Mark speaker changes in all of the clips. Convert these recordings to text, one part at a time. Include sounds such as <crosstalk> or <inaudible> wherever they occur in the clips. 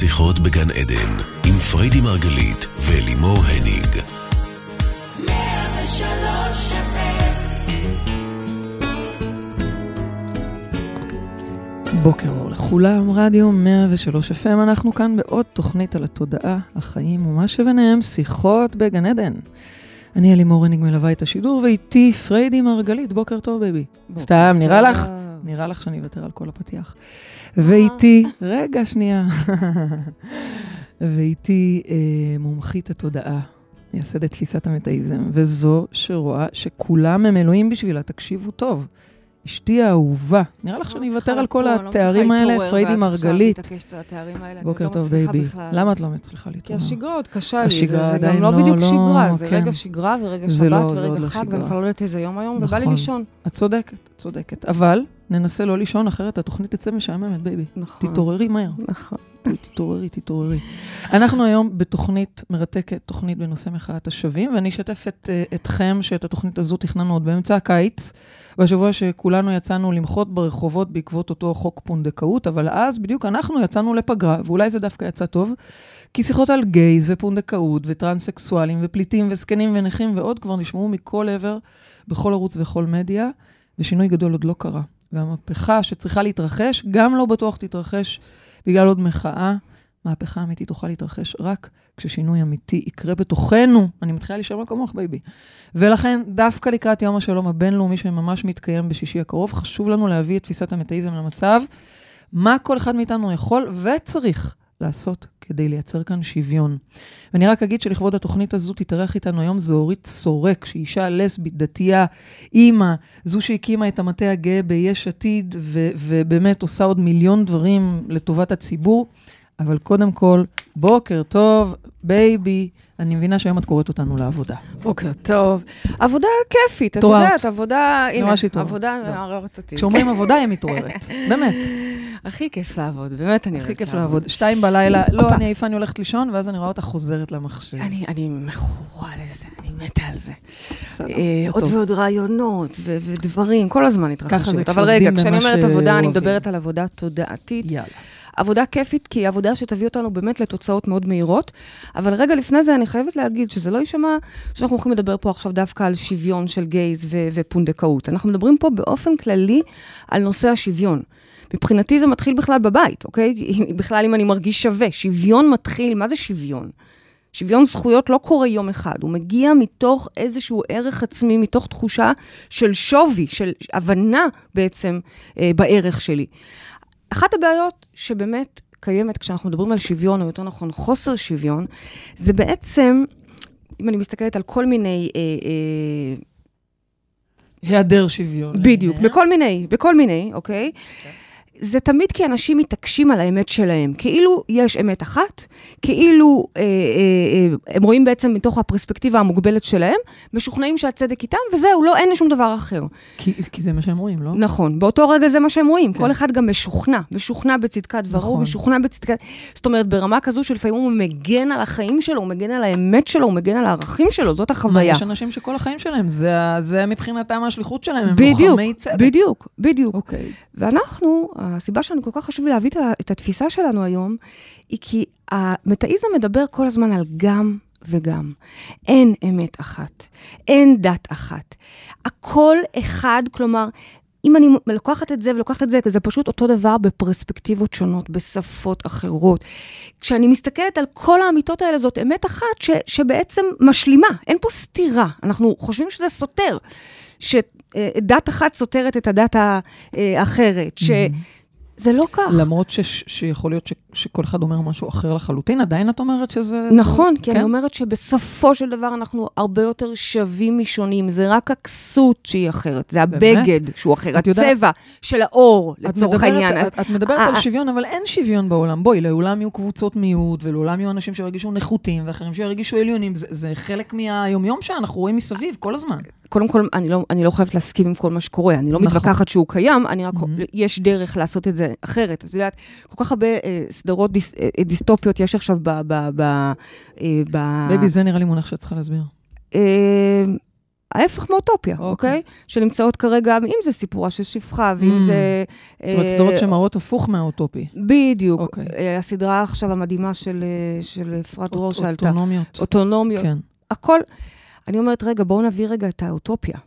Speaker 1: שיחות בגן עדן, עם פריידי מרגלית ולימור הניג.
Speaker 2: בוקר אור לכולם, רדיו 103 FM, אנחנו כאן בעוד תוכנית על התודעה, החיים ומה שביניהם, שיחות בגן עדן. אני לימור הניג מלווה את השידור, ואיתי פריידי מרגלית, בוקר טוב baby. סתם, נראה לך? נראה לך שאני אוותר על כל הפתיח. ואיתי, רגע, שנייה. ואיתי אה, מומחית התודעה, מייסדת תפיסת המטאיזם, וזו שרואה שכולם הם אלוהים בשבילה, תקשיבו טוב. אשתי האהובה. נראה לך שאני אוותר על כל התארים האלה, פריידי מרגלית. בוקר טוב, baby. למה את לא מצליחה להתעורר?
Speaker 3: כי השגרה עוד קשה לי. זה גם לא בדיוק שגרה, זה רגע שגרה ורגע שבת ורגע חג, ואני כבר לא יודעת איזה יום היום, ובא לי לישון.
Speaker 2: את צודקת, צודקת. אבל ננסה לא לישון, אחרת התוכנית תצא משעממת, baby.
Speaker 3: נכון.
Speaker 2: תתעוררי מהר.
Speaker 3: נכון.
Speaker 2: תתעוררי, תתעוררי. אנחנו היום בתוכנית מרתקת, תוכנית בנושא מחאת השווים, ואני אשתף את, אתכם שאת התוכנית הזו תכננו עוד באמצע הקיץ, בשבוע שכולנו יצאנו למחות ברחובות בעקבות אותו חוק פונדקאות, אבל אז בדיוק אנחנו יצאנו לפגרה, ואולי זה דווקא יצא טוב, כי שיחות על גייז ופונדקאות וטרנסקסואלים ופליטים וזקנים ונכים ועוד כבר נשמעו מכל עבר, בכל ערוץ וכל מדיה, ושינוי גדול עוד לא קרה. והמהפכה שצריכה להתרחש, גם לא בטוח תתרחש בגלל עוד מחאה. מהפכה אמיתית תוכל להתרחש רק כששינוי אמיתי יקרה בתוכנו. אני מתחילה להישמע כמוך, baby. ולכן, דווקא לקראת יום השלום הבינלאומי שממש מתקיים בשישי הקרוב, חשוב לנו להביא את תפיסת המטאיזם למצב, מה כל אחד מאיתנו יכול וצריך לעשות כדי לייצר כאן שוויון. ואני רק אגיד שלכבוד התוכנית הזו תתארח איתנו היום זו אורית סורק, שהיא אישה לסבית, דתייה, אימא, זו שהקימה את המטה הגאה ביש עתיד, ו- ובאמת עושה עוד מיליון דברים לטובת הציבור. אבל קודם כל, בוקר טוב, baby. אני מבינה שהיום את קוראת אותנו לעבודה.
Speaker 3: בוקר טוב. עבודה כיפית, את יודעת, עבודה, הנה, עבודה מערערת אותי.
Speaker 2: כשאומרים עבודה, היא מתעוררת, <laughs> באמת.
Speaker 3: הכי כיף לעבוד, באמת אני
Speaker 2: הכי כיף לעבוד. שתיים בלילה, לא, אני עייפה, אני הולכת לישון, ואז אני רואה אותך חוזרת למחשב.
Speaker 3: אני מכורה לזה, אני מתה על זה. עוד ועוד רעיונות ודברים, כל הזמן התרחשות. אבל רגע, כשאני אומרת עבודה, אני מדברת על עבודה תודעתית.
Speaker 2: יאללה.
Speaker 3: עבודה כיפית, כי היא עבודה שתביא אותנו באמת לתוצאות מאוד מהירות. אבל רגע לפני זה אני חייבת להגיד שזה לא יישמע שאנחנו הולכים לדבר פה עכשיו דווקא על שוויון של גייז ו- ופונדקאות. אנחנו מדברים פה באופן כללי על נושא השוויון. מבחינתי זה מתחיל בכלל בבית, אוקיי? <laughs> בכלל אם אני מרגיש שווה. שוויון מתחיל, מה זה שוויון? שוויון זכויות לא קורה יום אחד, הוא מגיע מתוך איזשהו ערך עצמי, מתוך תחושה של שווי, של הבנה בעצם אה, בערך שלי. אחת הבעיות שבאמת קיימת כשאנחנו מדברים על שוויון, או יותר נכון חוסר שוויון, זה בעצם, אם אני מסתכלת על כל מיני... אה, אה,
Speaker 2: היעדר שוויון.
Speaker 3: בדיוק, בכל מיני, בכל מיני, אוקיי? Okay. Okay. זה תמיד כי אנשים מתעקשים על האמת שלהם. כאילו יש אמת אחת, כאילו אה, אה, אה, הם רואים בעצם מתוך הפרספקטיבה המוגבלת שלהם, משוכנעים שהצדק איתם, וזהו, לא, אין שום דבר אחר.
Speaker 2: כי, כי זה מה שהם רואים, לא?
Speaker 3: נכון, באותו רגע זה מה שהם רואים. כן. כל אחד גם משוכנע, משוכנע בצדקת דברו, נכון. משוכנע בצדקת... זאת אומרת, ברמה כזו שלפעמים הוא מגן על החיים שלו, הוא מגן על האמת שלו, הוא מגן על הערכים שלו, זאת החוויה.
Speaker 2: יש אנשים שכל החיים שלהם, זה, זה מבחינתם השליחות שלהם, הם לוחמי צדק.
Speaker 3: בדיוק, בדיוק. אוקיי. ואנחנו, הסיבה שאני כל כך חשוב לי להביא את התפיסה שלנו היום, היא כי המטאיזם מדבר כל הזמן על גם וגם. אין אמת אחת, אין דת אחת. הכל אחד, כלומר, אם אני לוקחת את זה ולוקחת את זה, זה פשוט אותו דבר בפרספקטיבות שונות, בשפות אחרות. כשאני מסתכלת על כל האמיתות האלה, זאת אמת אחת ש, שבעצם משלימה, אין פה סתירה. אנחנו חושבים שזה סותר, שדת אחת סותרת את הדת האחרת, ש... Mm-hmm. זה לא כך.
Speaker 2: למרות ש, שיכול להיות ש, שכל אחד אומר משהו אחר לחלוטין, עדיין את אומרת שזה...
Speaker 3: נכון, כי כן? אני אומרת שבסופו של דבר אנחנו הרבה יותר שווים משונים. זה רק הכסות שהיא אחרת, זה הבגד באמת? שהוא אחר, הצבע יודע... של האור, לצורך העניין.
Speaker 2: את, את מדברת על שוויון, אבל אין שוויון בעולם. בואי, לעולם יהיו קבוצות מיעוט, ולעולם יהיו אנשים שירגישו נחותים, ואחרים שירגישו עליונים. זה, זה חלק מהיומיום שאנחנו רואים מסביב כל הזמן.
Speaker 3: קודם כל, אני לא, אני לא חייבת להסכים עם כל מה שקורה, אני לא נכון. מתווכחת שהוא קיים, אני רק, mm-hmm. יש דרך לעשות את זה אחרת. את יודעת, כל כך הרבה אה, סדרות דיס, אה, דיסטופיות יש עכשיו ב... ב, ב,
Speaker 2: אה, ב baby, זה נראה לי מונח שאת צריכה להסביר.
Speaker 3: אה, ההפך מאוטופיה,
Speaker 2: אוקיי.
Speaker 3: אוקיי? שנמצאות כרגע, אם זה סיפורה של שפחה, ואם
Speaker 2: Mm.
Speaker 3: זה...
Speaker 2: זאת אומרת,
Speaker 3: אה,
Speaker 2: סדרות שמראות הפוך מהאוטופי.
Speaker 3: בדיוק.
Speaker 2: אוקיי.
Speaker 3: אה, הסדרה עכשיו המדהימה של אה, אפרת דרור שעלתה.
Speaker 2: אוטונומיות.
Speaker 3: אוטונומיות.
Speaker 2: כן.
Speaker 3: הכל. אני אומרת, רגע, בואו נביא רגע את האוטופיה.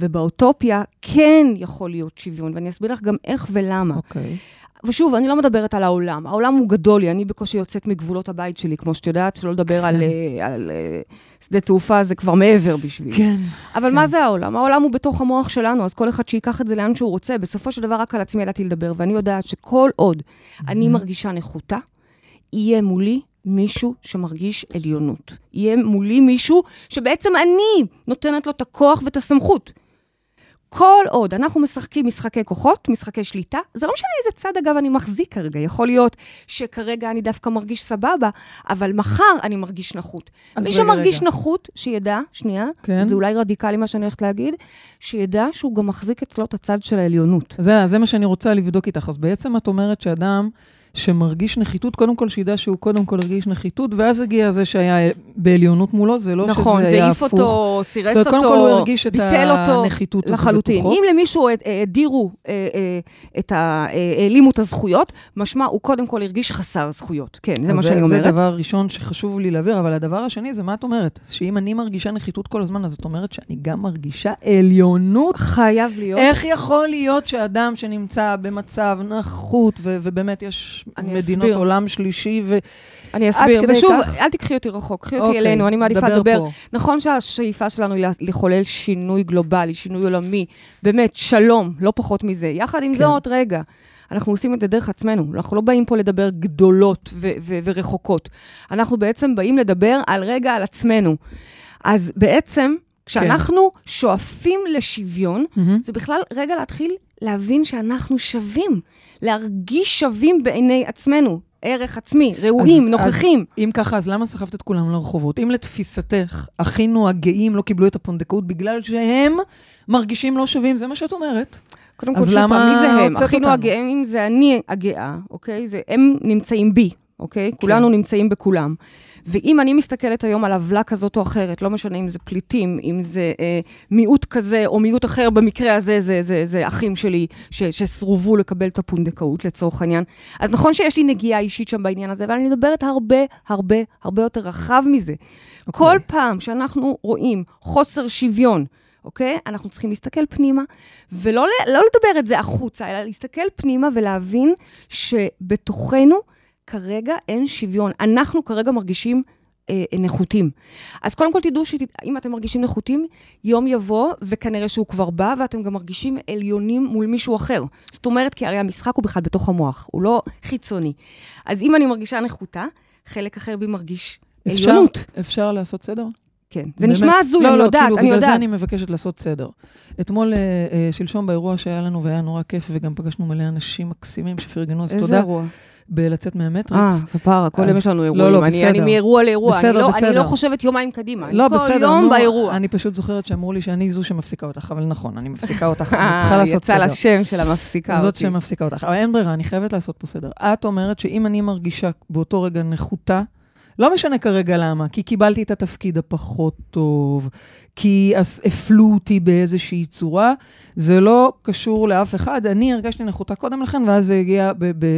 Speaker 3: ובאוטופיה כן יכול להיות שוויון, ואני אסביר לך גם איך ולמה.
Speaker 2: אוקיי.
Speaker 3: ושוב, אני לא מדברת על העולם. העולם הוא גדול לי, אני בקושי יוצאת מגבולות הבית שלי, כמו שאת יודעת, שלא לדבר על, אה, על אה, שדה תעופה, זה כבר מעבר בשבילי.
Speaker 2: כן.
Speaker 3: אבל
Speaker 2: כן.
Speaker 3: מה זה העולם? העולם הוא בתוך המוח שלנו, אז כל אחד שייקח את זה לאן שהוא רוצה. בסופו של דבר, רק על עצמי ידעתי לדבר, ואני יודעת שכל עוד אני מרגישה נחותה, יהיה מולי מישהו שמרגיש עליונות. יהיה מולי מישהו שבעצם אני נותנת לו את הכוח ואת הסמכות. כל עוד אנחנו משחקים משחקי כוחות, משחקי שליטה, זה לא משנה איזה צד, אגב, אני מחזיק כרגע. יכול להיות שכרגע אני דווקא מרגיש סבבה, אבל מחר אני מרגיש נחות. מי
Speaker 2: רגע,
Speaker 3: שמרגיש
Speaker 2: רגע.
Speaker 3: נחות, שידע, שנייה,
Speaker 2: כן.
Speaker 3: זה אולי רדיקלי מה שאני הולכת להגיד, שידע שהוא גם מחזיק אצלו את הצד של העליונות.
Speaker 2: זה, זה מה שאני רוצה לבדוק איתך. אז בעצם את אומרת שאדם שמרגיש נחיתות, קודם כל שידע שהוא קודם כל הרגיש נחיתות, ואז הגיע זה שהיה בעליונות מולו, זה לא
Speaker 3: נכון,
Speaker 2: שזה היה
Speaker 3: והעיף
Speaker 2: הפוך.
Speaker 3: אותו, סירס
Speaker 2: זאת אומרת,
Speaker 3: אותו,
Speaker 2: קודם כל הוא הרגיש את
Speaker 3: אותו.
Speaker 2: הנחיתות הזאת
Speaker 3: לחלוטין.
Speaker 2: בתוכו.
Speaker 3: אם למישהו אה, הדירו, אה, אה, את ה... העלימו את הזכויות, משמע, הוא קודם כל הרגיש חסר זכויות. כן, זה מה שאני
Speaker 2: זה
Speaker 3: אומרת.
Speaker 2: דבר ראשון שחשוב לי להעביר, אבל הדבר השני זה מה את אומרת? שאם אני מרגישה נחיתות כל הזמן, אז את אומרת שאני גם מרגישה עליונות?
Speaker 3: חייב להיות.
Speaker 2: איך יכול להיות שאדם שנמצא במצב נחות, ובאמת יש
Speaker 3: אני
Speaker 2: מדינות
Speaker 3: אסביר.
Speaker 2: עולם שלישי, ו...
Speaker 3: אני אסביר. ושוב,
Speaker 2: כך?
Speaker 3: אל תקחי אותי רחוק, קחי אותי
Speaker 2: אוקיי,
Speaker 3: אלינו, אני מעדיפה
Speaker 2: דבר
Speaker 3: לדבר.
Speaker 2: פה.
Speaker 3: נכון שהשאיפה שלנו היא לחולל שינוי גלובלי, שינוי עולמי, באמת, שלום, לא פחות מזה. יחד עם
Speaker 2: כן.
Speaker 3: זאת, רגע, אנחנו עושים את זה דרך עצמנו. אנחנו לא באים פה לדבר גדולות ו- ו- ורחוקות. אנחנו בעצם באים לדבר על רגע על עצמנו. אז בעצם, כשאנחנו שואפים לשוויון,
Speaker 2: מהמם.
Speaker 3: זה בכלל רגע להתחיל להבין שאנחנו שווים, להרגיש שווים בעיני עצמנו, ערך עצמי, ראויים,
Speaker 2: אז-
Speaker 3: נוכחים.
Speaker 2: אם ככה, אז למה סחבת את כולם לרחובות? אם לתפיסתך, אחינו הגאים לא קיבלו את הפונדקאות בגלל שהם מרגישים לא שווים, זה מה שאת אומרת.
Speaker 3: קודם כל,
Speaker 2: אז
Speaker 3: שוב פעם, מי זה הם? אחינו
Speaker 2: אותנו?
Speaker 3: הגאים זה אני הגאה, אוקיי? זה, הם נמצאים בי, אוקיי? כולנו נמצאים בכולם. ואם אני מסתכלת היום על עוולה כזאת או אחרת, לא משנה אם זה פליטים, אם זה אה, מיעוט כזה או מיעוט אחר, במקרה הזה זה, זה, זה אחים שלי ש, שסרובו לקבל את הפונדקאות לצורך העניין. אז נכון שיש לי נגיעה אישית שם בעניין הזה, אבל אני מדברת הרבה, הרבה, הרבה יותר רחב מזה. Okay. כל פעם שאנחנו רואים חוסר שוויון, אוקיי? אנחנו צריכים להסתכל פנימה, ולא לא לדבר את זה החוצה, אלא להסתכל פנימה ולהבין שבתוכנו כרגע אין שוויון. אנחנו כרגע מרגישים אה, נחותים. אז קודם כל תדעו שאם אתם מרגישים נחותים, יום יבוא, וכנראה שהוא כבר בא, ואתם גם מרגישים עליונים מול מישהו אחר. זאת אומרת, כי הרי המשחק הוא בכלל בתוך המוח, הוא לא חיצוני. אז אם אני מרגישה נחותה, חלק אחר בי מרגיש
Speaker 2: אפשר,
Speaker 3: עליונות.
Speaker 2: אפשר לעשות סדר?
Speaker 3: כן. זה
Speaker 2: באמת?
Speaker 3: נשמע הזוי,
Speaker 2: לא,
Speaker 3: אני
Speaker 2: לא,
Speaker 3: יודעת,
Speaker 2: כאילו,
Speaker 3: אני
Speaker 2: בגלל זה
Speaker 3: יודעת.
Speaker 2: אני מבקשת לעשות סדר. אתמול, אה, אה, שלשום באירוע שהיה לנו, והיה נורא כיף, וגם פגשנו מלא אנשים מקסימים שפרגנו, אז
Speaker 3: איזה
Speaker 2: תודה.
Speaker 3: אירוע?
Speaker 2: בלצאת מהמטריקס.
Speaker 3: אה, כפרה, כל יום יש לנו
Speaker 2: לא,
Speaker 3: אירועים.
Speaker 2: לא,
Speaker 3: אני-
Speaker 2: בסדר.
Speaker 3: אני מאירוע לאירוע.
Speaker 2: בסדר,
Speaker 3: אני לא- אני
Speaker 2: בסדר.
Speaker 3: לא חושבת יומיים קדימה.
Speaker 2: לא,
Speaker 3: אני
Speaker 2: בסדר,
Speaker 3: כל יום באירוע.
Speaker 2: אני פשוט זוכרת שאמרו לי שאני זו שמפסיקה אותך, אבל נכון, אני מפסיקה אותך, אני
Speaker 3: אה,
Speaker 2: צריכה לעשות
Speaker 3: יצא
Speaker 2: סדר.
Speaker 3: לשם של המפסיקה
Speaker 2: זאת
Speaker 3: אותי.
Speaker 2: שמפסיקה אותך. אבל אין ברירה, אני חייבת לעשות פה סדר. את אומרת שאם אני מרגישה באותו רגע נחותה, לא משנה כרגע למה, כי קיבלתי את התפקיד הפחות טוב, כי הפלו אותי באיזושהי צורה, זה לא קשור לאף אחד. אני הרגשתי נחותה קודם לכן, ואז זה הגיע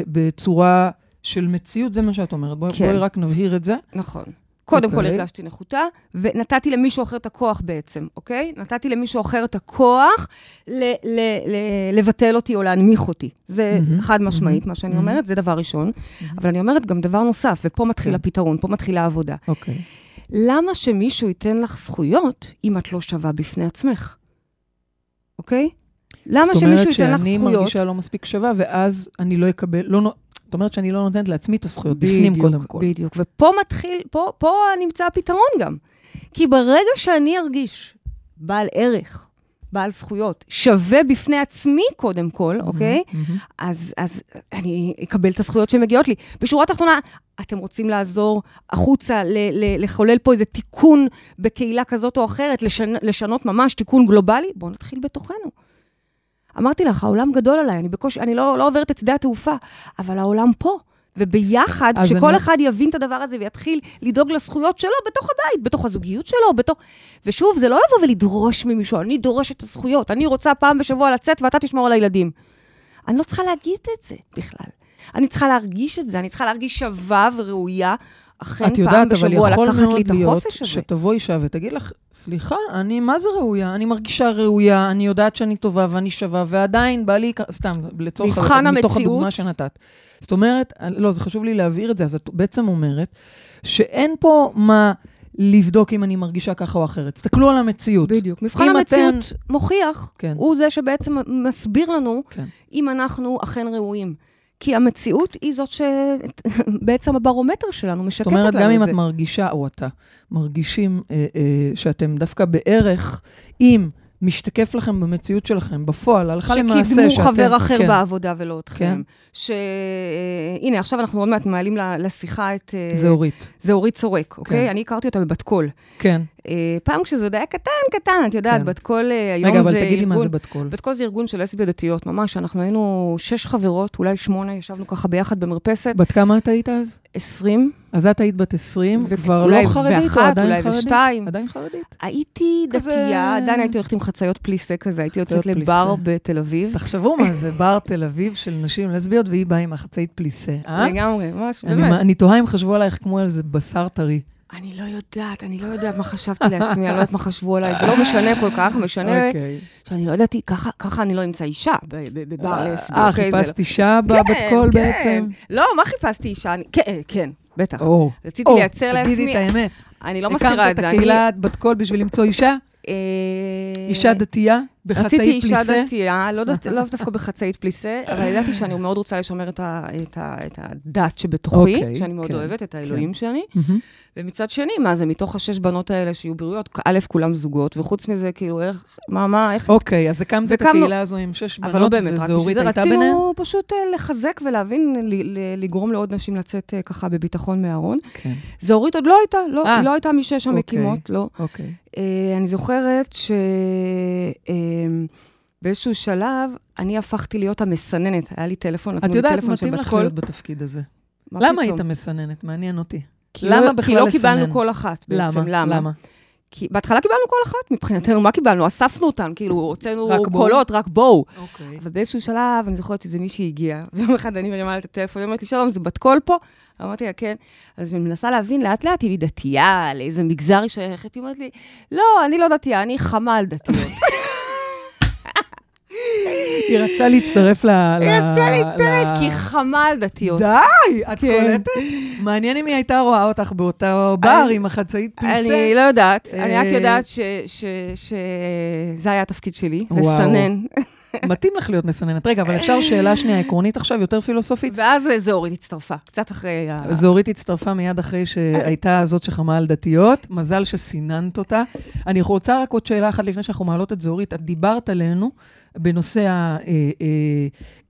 Speaker 2: בצורה של מציאות, זה מה שאת אומרת. בואי
Speaker 3: כן.
Speaker 2: בואי רק נבהיר את זה.
Speaker 3: נכון. קודם כל
Speaker 2: אוקיי.
Speaker 3: הרגשתי נחותה, ונתתי למישהו אחר את הכוח בעצם, אוקיי? נתתי למישהו אחר את הכוח ל- ל- ל- לבטל אותי או להנמיך אותי. זה
Speaker 2: מהמם,
Speaker 3: חד משמעית,
Speaker 2: מהמם,
Speaker 3: מה שאני. אומרת, זה דבר ראשון. אבל אני אומרת גם דבר נוסף, ופה מתחיל
Speaker 2: כן.
Speaker 3: הפתרון, פה מתחילה העבודה.
Speaker 2: אוקיי.
Speaker 3: למה שמישהו ייתן לך זכויות אם את לא שווה בפני עצמך? אוקיי? למה שמישהו ייתן לך
Speaker 2: זאת אומרת שאני
Speaker 3: זכויות?
Speaker 2: מרגישה לא מספיק שווה, ואז אני לא אקבל, לא, זאת אומרת שאני לא נותנת לעצמי את הזכויות, בפנים
Speaker 3: בדיוק,
Speaker 2: קודם כל.
Speaker 3: בדיוק. ופה מתחיל, פה, פה נמצא הפתרון גם. כי ברגע שאני ארגיש בעל ערך, בעל זכויות, שווה בפני עצמי קודם כל, אוקיי?
Speaker 2: מהמם.
Speaker 3: אז, אז אני אקבל את הזכויות שמגיעות לי. בשורה התחתונה, אתם רוצים לעזור החוצה, ל- ל- לחולל פה איזה תיקון בקהילה כזאת או אחרת, לשנ- לשנות ממש תיקון גלובלי? בואו נתחיל בתוכנו. אמרתי לך, העולם גדול עליי, אני בקושי, אני לא, לא עוברת את שדה התעופה, אבל העולם פה. וביחד, כשכל
Speaker 2: אני-
Speaker 3: אחד יבין את הדבר הזה ויתחיל לדאוג לזכויות שלו בתוך הבית, בתוך הזוגיות שלו, בתוך... ושוב, זה לא לבוא ולדרוש ממישהו, אני דורשת את הזכויות, אני רוצה פעם בשבוע לצאת ואתה תשמור על הילדים. אני לא צריכה להגיד את זה בכלל. אני צריכה להרגיש את זה, אני צריכה להרגיש שווה וראויה, אכן
Speaker 2: את
Speaker 3: פעם
Speaker 2: יודעת, אבל
Speaker 3: בשבוע
Speaker 2: יכול
Speaker 3: לקחת לי
Speaker 2: מאוד
Speaker 3: את
Speaker 2: להיות
Speaker 3: החופש הזה.
Speaker 2: שתבוא אישה ותגיד לך, סליחה, אני מה זה ראויה? אני מרגישה ראויה, אני יודעת שאני טובה ואני שווה, ועדיין בא לי, סתם, לצורך,
Speaker 3: מבחן
Speaker 2: מתוך
Speaker 3: המציאות.
Speaker 2: הדוגמה שנתת. זאת אומרת, לא, זה חשוב לי להבהיר את זה, אז את בעצם אומרת שאין פה מה לבדוק אם אני מרגישה ככה או אחרת. תסתכלו על המציאות.
Speaker 3: בדיוק. מבחן המציאות
Speaker 2: אתן-
Speaker 3: מוכיח,
Speaker 2: כן.
Speaker 3: הוא זה שבעצם מסביר לנו
Speaker 2: כן.
Speaker 3: אם אנחנו אכן ראויים. כי המציאות היא זאת שבעצם הברומטר שלנו משקפת
Speaker 2: זאת
Speaker 3: לנו
Speaker 2: אומרת,
Speaker 3: את זה.
Speaker 2: גם אם את מרגישה, או אתה, מרגישים אה, אה, שאתם דווקא בערך, אם משתקף לכם במציאות שלכם, בפועל, הלכה למעשה,
Speaker 3: שקידמו
Speaker 2: שאתם...
Speaker 3: חבר אחר
Speaker 2: כן,
Speaker 3: בעבודה ולא אתכם.
Speaker 2: כן.
Speaker 3: שהנה, עכשיו אנחנו עוד מעט מעלים לשיחה את... אה,
Speaker 2: זה אורית.
Speaker 3: זה אורית צורק, אוקיי?
Speaker 2: כן.
Speaker 3: אני הכרתי אותה בבת קול.
Speaker 2: כן.
Speaker 3: אה, פעם כשזה עוד היה קטן, קטן, את יודעת,
Speaker 2: כן.
Speaker 3: בת קול אה, היום
Speaker 2: רגע,
Speaker 3: זה
Speaker 2: אבל תגידי מה
Speaker 3: ארגון-
Speaker 2: זה בת קול.
Speaker 3: בת קול זה ארגון של לסביות דתיות, ממש. אנחנו היינו שש חברות, אולי שמונה, ישבנו ככה ביחד במרפסת.
Speaker 2: בת כמה את היית אז?
Speaker 3: עשרים,
Speaker 2: אז את היית בת 20,
Speaker 3: ו-
Speaker 2: כבר לא חרדית, או
Speaker 3: ואחת,
Speaker 2: עדיין
Speaker 3: אולי
Speaker 2: חרדית?
Speaker 3: ושתיים.
Speaker 2: עדיין חרדית.
Speaker 3: הייתי
Speaker 2: כזה-
Speaker 3: דתייה, עדיין הייתי הולכת עם חצאיות פליסה כזה, הייתי יוצאת לבר. בתל אביב.
Speaker 2: תחשבו מה זה, <laughs> בר תל אביב של נשים לסביות, והיא באה עם החצאית פליסה. אה?
Speaker 3: לגמרי, ממש,
Speaker 2: אני,
Speaker 3: באמת.
Speaker 2: אני תוהה אם חשבו עלייך כמו איזה בשר טרי.
Speaker 3: אני לא יודעת, אני לא יודעת מה חשבתי לעצמי, אני לא יודעת מה חשבו עליי, זה לא משנה כל כך, משנה
Speaker 2: אוקיי.
Speaker 3: שאני לא ידעתי, ככה- ככה אני לא אמצא אישה בבר לסבי.
Speaker 2: אה,
Speaker 3: אוקיי?
Speaker 2: חיפשת
Speaker 3: לא-
Speaker 2: אישה
Speaker 3: כן,
Speaker 2: בבת קול
Speaker 3: כן.
Speaker 2: בעצם?
Speaker 3: לא, מה חיפשתי אישה? כן, כן, בטח. רציתי לייצר לעצמי,
Speaker 2: תגידי את האמת.
Speaker 3: אני לא מסתירה את זה.
Speaker 2: הקמת את הקהילה בת קול בשביל למצוא אישה?
Speaker 3: אה,
Speaker 2: אישה דתייה?
Speaker 3: רציתי
Speaker 2: בחצאית
Speaker 3: אישה
Speaker 2: פליסה?
Speaker 3: דתייה, לא <laughs> דת- לאו דווקא בחצאית פליסה, אבל ידעתי <laughs> שאני מאוד רוצה לשמר את ה- את ה- את הדת שבתוכי,
Speaker 2: אוקיי,
Speaker 3: שאני מאוד
Speaker 2: כן,
Speaker 3: אוהבת, את האלוהים שלי.
Speaker 2: מהמם.
Speaker 3: ומצד שני, מה זה, מתוך השש בנות האלה שיהיו בריאות, א', כולם זוגות, וחוץ מזה, כאילו, איך, מה, מה, איך...
Speaker 2: אוקיי, אז הקמת את
Speaker 3: וקמנו-
Speaker 2: הקהילה הזו עם שש בנות,
Speaker 3: אבל לא באמת, רק בשביל זה? רצינו פשוט אה, לחזק ולהבין, לגרום לעוד נשים לצאת אה, ככה בביטחון מהארון.
Speaker 2: כן,
Speaker 3: זהורית עוד לא הייתה, לא,
Speaker 2: אה.
Speaker 3: היא לא הייתה משש
Speaker 2: אוקיי.
Speaker 3: המקימות, לא.
Speaker 2: אוקיי.
Speaker 3: אה, אני זוכרת שבאיזשהו שלב, אני הפכתי להיות המסננת. היה לי טלפון, נתנו
Speaker 2: את
Speaker 3: לי
Speaker 2: יודעת,
Speaker 3: טלפון של
Speaker 2: מתאים
Speaker 3: בת
Speaker 2: לך
Speaker 3: קול.
Speaker 2: להיות בתפקיד הזה.
Speaker 3: מה
Speaker 2: למה? היית מסננת? מעניין אותי. למה
Speaker 3: לא-
Speaker 2: בכלל
Speaker 3: כי לא
Speaker 2: לסנן?
Speaker 3: קיבלנו כל אחת בעצם.
Speaker 2: למה? למה?
Speaker 3: כי בהתחלה קיבלנו כל אחת, מבחינתנו, מה קיבלנו? אספנו אותן, כאילו, הוצאנו? קולות, רק בואו.
Speaker 2: אוקיי.
Speaker 3: אבל באיזשהו שלב, אני זוכרת איזה מישהי הגיעה, <laughs> ויום אחד אני מרימה לה את הטלפון, היא אומרת לי, שלום, זה בת קול פה? אמרתי לה, כן. אז אני מנסה להבין לאט-לאט, אם היא דתייה, לאיזה מגזר היא שייכת, היא אומרת לי, לא, אני לא דתייה, אני חמ"ל דתיות.
Speaker 2: היא רצתה להצטרף ל...
Speaker 3: היא רצתה להצטרף, כי היא חמ"ל דתיות.
Speaker 2: די, את
Speaker 3: כן.
Speaker 2: קולטת? מעניין אם היא הייתה רואה אותך באותו בר עם החצאית פליסה.
Speaker 3: אני לא יודעת, אני רק
Speaker 2: אה,
Speaker 3: יודעת שזה היה התפקיד שלי. לסנן.
Speaker 2: מתאים לך להיות מסננת. רגע, אבל אפשר שאלה שנייה עקרונית עכשיו, יותר פילוסופית?
Speaker 3: ואז אה, זהורית הצטרפה, קצת אחרי ה...
Speaker 2: זהורית הצטרפה מיד אחרי שהייתה זאת שחמה על דתיות. מזל שסיננת אותה. אני רוצה רק עוד שאלה אחת לפני שאנחנו מעלות את זהורית. את דיברת עלינו בנושא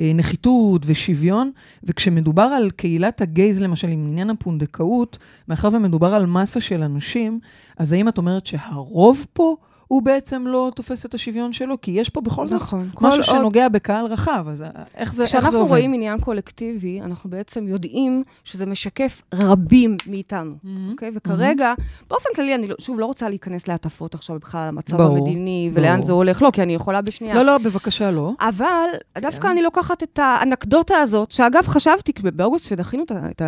Speaker 2: הנחיתות ושוויון, וכשמדובר על קהילת הגייז, למשל, עם עניין הפונדקאות, מאחר ומדובר על מסה של אנשים, אז האם את אומרת שהרוב פה הוא בעצם לא תופס את השוויון שלו? כי יש פה בכל זאת
Speaker 3: נכון.
Speaker 2: משהו
Speaker 3: עוד-
Speaker 2: שנוגע בקהל רחב, אז איך זה, איך זה עובד?
Speaker 3: כשאנחנו רואים עניין קולקטיבי, אנחנו בעצם יודעים שזה משקף רבים מאיתנו,
Speaker 2: מהמם.
Speaker 3: אוקיי? וכרגע, באופן כללי, אני לא- שוב לא רוצה להיכנס להטפות עכשיו בכלל על המצב
Speaker 2: ברור,
Speaker 3: המדיני ולאן
Speaker 2: ברור.
Speaker 3: זה הולך, לא, כי אני יכולה בשנייה.
Speaker 2: לא, לא, בבקשה, לא.
Speaker 3: אבל
Speaker 2: כן.
Speaker 3: דווקא אני לוקחת את האנקדוטה הזאת, שאגב, חשבתי, באוגוסט, כשדחינו את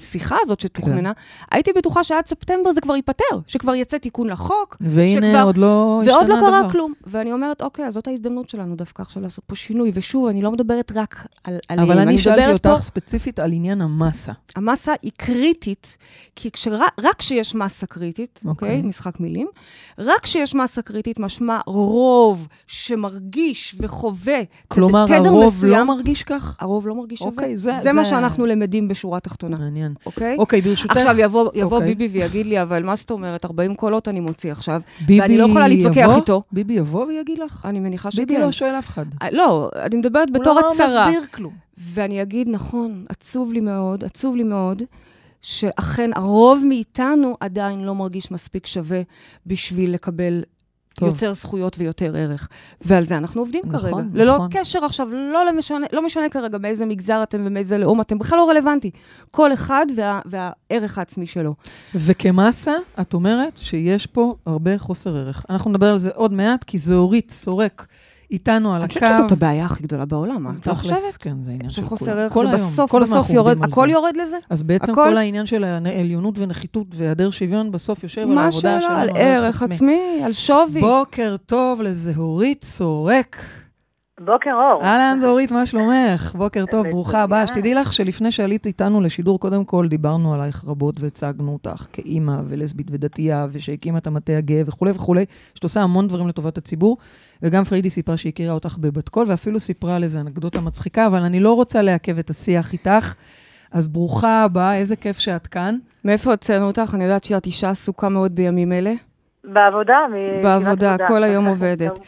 Speaker 3: השיחה הזאת שתוכננה,
Speaker 2: כן.
Speaker 3: הייתי בטוחה שעד ספטמבר זה כבר ייפתר, שכבר יצא תיקון לחוק,
Speaker 2: והנה,
Speaker 3: שכבר-
Speaker 2: עוד לא השתנה
Speaker 3: ועוד לא. קרה כלום. ואני אומרת, אוקיי, אז זאת ההזדמנות שלנו דווקא עכשיו לעשות פה שינוי. ושוב, אני לא מדברת רק על, עליהם,
Speaker 2: אבל אני שאלתי אותך
Speaker 3: פה,
Speaker 2: ספציפית על עניין המסה.
Speaker 3: המסה היא קריטית, כי כשרק, רק כשיש מסה קריטית,
Speaker 2: אוקיי.
Speaker 3: אוקיי, משחק מילים, רק כשיש מסה קריטית, משמע רוב שמרגיש וחווה
Speaker 2: כלומר,
Speaker 3: תדר
Speaker 2: הרוב
Speaker 3: מסוים,
Speaker 2: לא מרגיש כך?
Speaker 3: הרוב לא מרגיש.
Speaker 2: אוקיי, זה-
Speaker 3: זה מה
Speaker 2: זה-
Speaker 3: שאנחנו למדים בשורה התחתונה,
Speaker 2: מעניין.
Speaker 3: אוקיי?
Speaker 2: אוקיי, ברשותך,
Speaker 3: עכשיו יבוא, יבוא
Speaker 2: אוקיי.
Speaker 3: ביבי ויגיד לי, אבל מה זאת אומרת, 40 קולות אני מוציא עכשיו,
Speaker 2: ביבי
Speaker 3: ואני לא יכולה להתווכח
Speaker 2: יבוא?
Speaker 3: איתו.
Speaker 2: ביבי יבוא ויגיד לך?
Speaker 3: אני מניחה שכן.
Speaker 2: ביבי לא שואל אף אחד.
Speaker 3: אה, לא, אני מדברת
Speaker 2: הוא
Speaker 3: בתור
Speaker 2: לא
Speaker 3: הצהרה.
Speaker 2: מסביר כלום.
Speaker 3: ואני אגיד, נכון, עצוב לי מאוד, עצוב לי מאוד, שאכן הרוב מאיתנו עדיין לא מרגיש מספיק שווה בשביל לקבל
Speaker 2: טוב.
Speaker 3: יותר זכויות ויותר ערך. ועל זה אנחנו עובדים
Speaker 2: נכון,
Speaker 3: כרגע.
Speaker 2: נכון.
Speaker 3: ללא קשר עכשיו, לא, למשנה, לא משנה כרגע מאיזה מגזר אתם ומאיזה לאום אתם, בכלל לא רלוונטי. כל אחד וה, והערך העצמי שלו.
Speaker 2: וכמסה, את אומרת שיש פה הרבה חוסר ערך. אנחנו נדבר על זה עוד מעט, כי זה אורית סורק איתנו על
Speaker 3: אני
Speaker 2: הקו.
Speaker 3: חושבת שזאת הבעיה הכי גדולה בעולם, מה? את לא חושבת?
Speaker 2: כן, זה עניין של.
Speaker 3: שחוסר ערך, שבסוף, בסוף יורד, הכל. יורד לזה?
Speaker 2: אז בעצם כל העניין של העליונות ונחיתות והיעדר שוויון בסוף יושב על
Speaker 3: מה
Speaker 2: העבודה
Speaker 3: השאלה?
Speaker 2: שלנו.
Speaker 3: על ערך עצמי, על שווי.
Speaker 2: בוקר טוב לזהורית סורק.
Speaker 4: בוקר אור.
Speaker 2: אהלן, זהורית, מה שלומך? בוקר טוב. ברוכה הבאה. שתדעי לך שלפני שעלית איתנו לשידור, קודם כל דיברנו עלייך רבות והצגנו אותך כאימא ולסבית ודתייה, ושהקימה את המטה הגאה וכולי וכולי, שאת עושה המון דברים לטובת הציבור. וגם פריידי סיפרה שהיא הכירה אותך בבת קול, ואפילו סיפרה על איזה אנקדוטה מצחיקה, אבל אני לא רוצה לעכב את השיח איתך. אז ברוכה הבאה, איזה כיף שאת כאן.
Speaker 3: מאיפה הוצאנו אותך? אני יודעת שאת אישה עסוקה מאוד בימים אלה.
Speaker 4: בעבודה,
Speaker 3: בעבודה,
Speaker 4: עבודה.
Speaker 3: כל היום עובדת.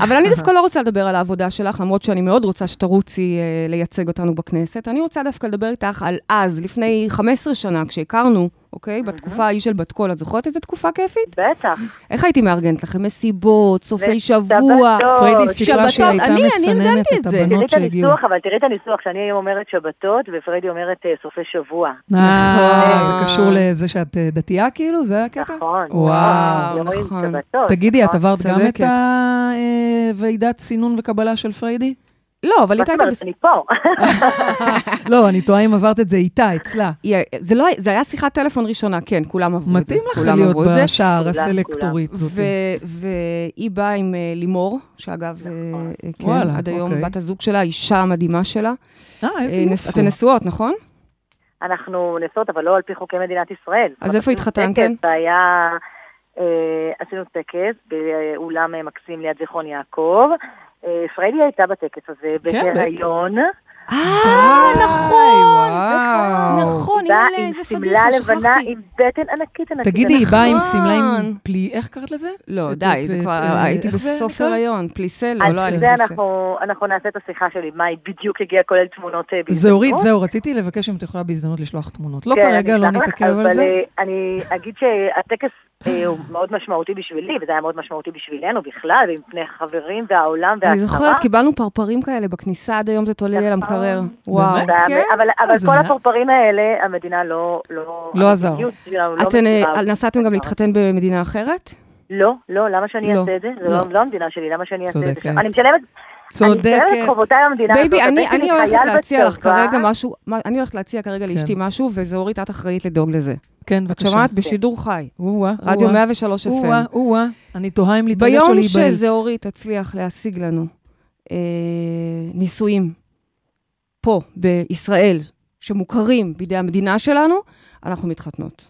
Speaker 3: אבל אני דווקא לא רוצה לדבר על העבודה שלך, למרות שאני מאוד רוצה שתרוצי אה, לייצג אותנו בכנסת. אני רוצה דווקא לדבר איתך על אז, לפני 15 שנה, כשהכרנו, אוקיי? בתקופה ההיא של בת קול. את זוכרת איזה תקופה כיפית?
Speaker 4: בטח.
Speaker 3: איך הייתי מארגנת לכם? מסיבות, סופי. שבוע.
Speaker 2: פריידי שהיא הייתה
Speaker 3: אני- אני
Speaker 2: מסננת
Speaker 3: ארגנתי
Speaker 2: את
Speaker 3: את זה.
Speaker 4: תראי
Speaker 2: הבנות
Speaker 4: את
Speaker 2: שהגיעו.
Speaker 4: הניסוח, אבל תראי את הניסוח שאני היום אומרת שבתות, ופריידי אומרת אה, סופי שבוע.
Speaker 2: אה,
Speaker 3: נכון.
Speaker 2: זה קשור לזה שאת אה, דתייה כאילו? זה הקטע?
Speaker 4: נכון.
Speaker 2: וואו,
Speaker 4: יום רואים
Speaker 3: נכון.
Speaker 2: תגידי, את
Speaker 4: נכון?
Speaker 2: עברת גם את. הוועידת סינון וקבלה של פריידי?
Speaker 3: לא, אבל
Speaker 4: מה
Speaker 3: איתה
Speaker 4: זאת
Speaker 3: הייתה...
Speaker 4: אומרת,
Speaker 3: בס-
Speaker 4: אני פה. <laughs>
Speaker 2: לא, אני תוהה אם עברת את זה איתה, אצלה.
Speaker 3: זה לא- זה היה שיחת טלפון ראשונה, כן, כולם עברו את זה.
Speaker 2: מתאים לך להיות. בשער הסלקטורית
Speaker 3: ו-
Speaker 2: זאת.
Speaker 3: והיא באה עם אה, לימור, שאגב,
Speaker 4: נכון.
Speaker 3: אה, כן, עד היום
Speaker 2: אוקיי.
Speaker 3: בת הזוג שלה, האישה המדהימה שלה.
Speaker 2: אה, איזה
Speaker 3: אה, נס-
Speaker 2: יופי.
Speaker 3: אתן נשואות, נכון?
Speaker 4: אנחנו נשואות, אבל לא על פי חוקי מדינת ישראל.
Speaker 3: אז
Speaker 4: זאת
Speaker 3: איפה
Speaker 4: אומרת,
Speaker 3: התחתנתם?
Speaker 4: טקס היה, אה, עשינו טקס באולם מקסים ליד זיכרון יעקב. אה, פריידי הייתה בטקס הזה
Speaker 2: כן,
Speaker 4: בהיריון.
Speaker 3: אה, נכון,
Speaker 2: וואו.
Speaker 3: נכון,
Speaker 4: באה עם שמלה
Speaker 3: פדיחה,
Speaker 4: לבנה. עם בטן ענקית ענקית.
Speaker 2: תגידי, היא באה עם
Speaker 3: נכון.
Speaker 2: שמלה עם פלי, איך קראת לזה?
Speaker 3: לא, די, זה
Speaker 2: את-
Speaker 3: כבר,
Speaker 2: אה,
Speaker 3: הייתי בסוף? הריון, פליסה, לא,
Speaker 4: אז
Speaker 3: לא היה לי
Speaker 4: זה. אנחנו, אנחנו נעשה את השיחה שלי, מה היא בדיוק הגיעה, כולל תמונות אה, בהזדמנות.
Speaker 2: זהורית, זהו, רציתי לבקש אם את יכולה בהזדמנות לשלוח תמונות. לא
Speaker 4: כן,
Speaker 2: כרגע,
Speaker 4: אני
Speaker 2: לא נתעכב על זה.
Speaker 4: אה, אני אגיד שהטקס אה, הוא מאוד משמעותי בשבילי, וזה היה מאוד משמעותי בשבילנו בכלל, ועם פני חברים והעולם
Speaker 3: אני
Speaker 4: והשרה.
Speaker 3: זוכרת, קיבלנו פרפרים כאלה בכניסה, עד היום זה תולה לי על
Speaker 4: נכון.
Speaker 3: המקרר. וואו, כן.
Speaker 4: אבל, כל? הפרפרים האלה, המדינה לא... לא,
Speaker 2: לא עזר.
Speaker 4: שלנו לא
Speaker 3: אתן אה. נסעתם גם להתחתן במדינה אחרת?
Speaker 4: לא, לא, למה שאני
Speaker 3: לא,
Speaker 4: אעשה את זה? זה
Speaker 3: לא.
Speaker 4: לא, לא המדינה שלי, למה שאני אעשה את זה?
Speaker 2: צודקת.
Speaker 4: אני משלמת, אני משלמת
Speaker 2: צודקת.
Speaker 4: את חובותיי למדינה הזאת.
Speaker 3: baby, אני אני הולכת להציע לך. כרגע משהו, אני הולכת להציע כרגע לאשתי משהו, וזהורית, את אחראית לדאוג לזה.
Speaker 2: כן,
Speaker 3: את
Speaker 2: בבקשה.
Speaker 3: שומעת? בשידור חי.
Speaker 2: או-אה,
Speaker 3: רדיו
Speaker 2: או-אה.
Speaker 3: 103 FM.
Speaker 2: או-אה, או-אה. אני תוהה אם להתרגש או
Speaker 3: ביום
Speaker 2: להיבהל.
Speaker 3: שזהורית תצליח להשיג לנו אה, נישואים פה, בישראל, שמוכרים בידי המדינה שלנו, אנחנו מתחתנות.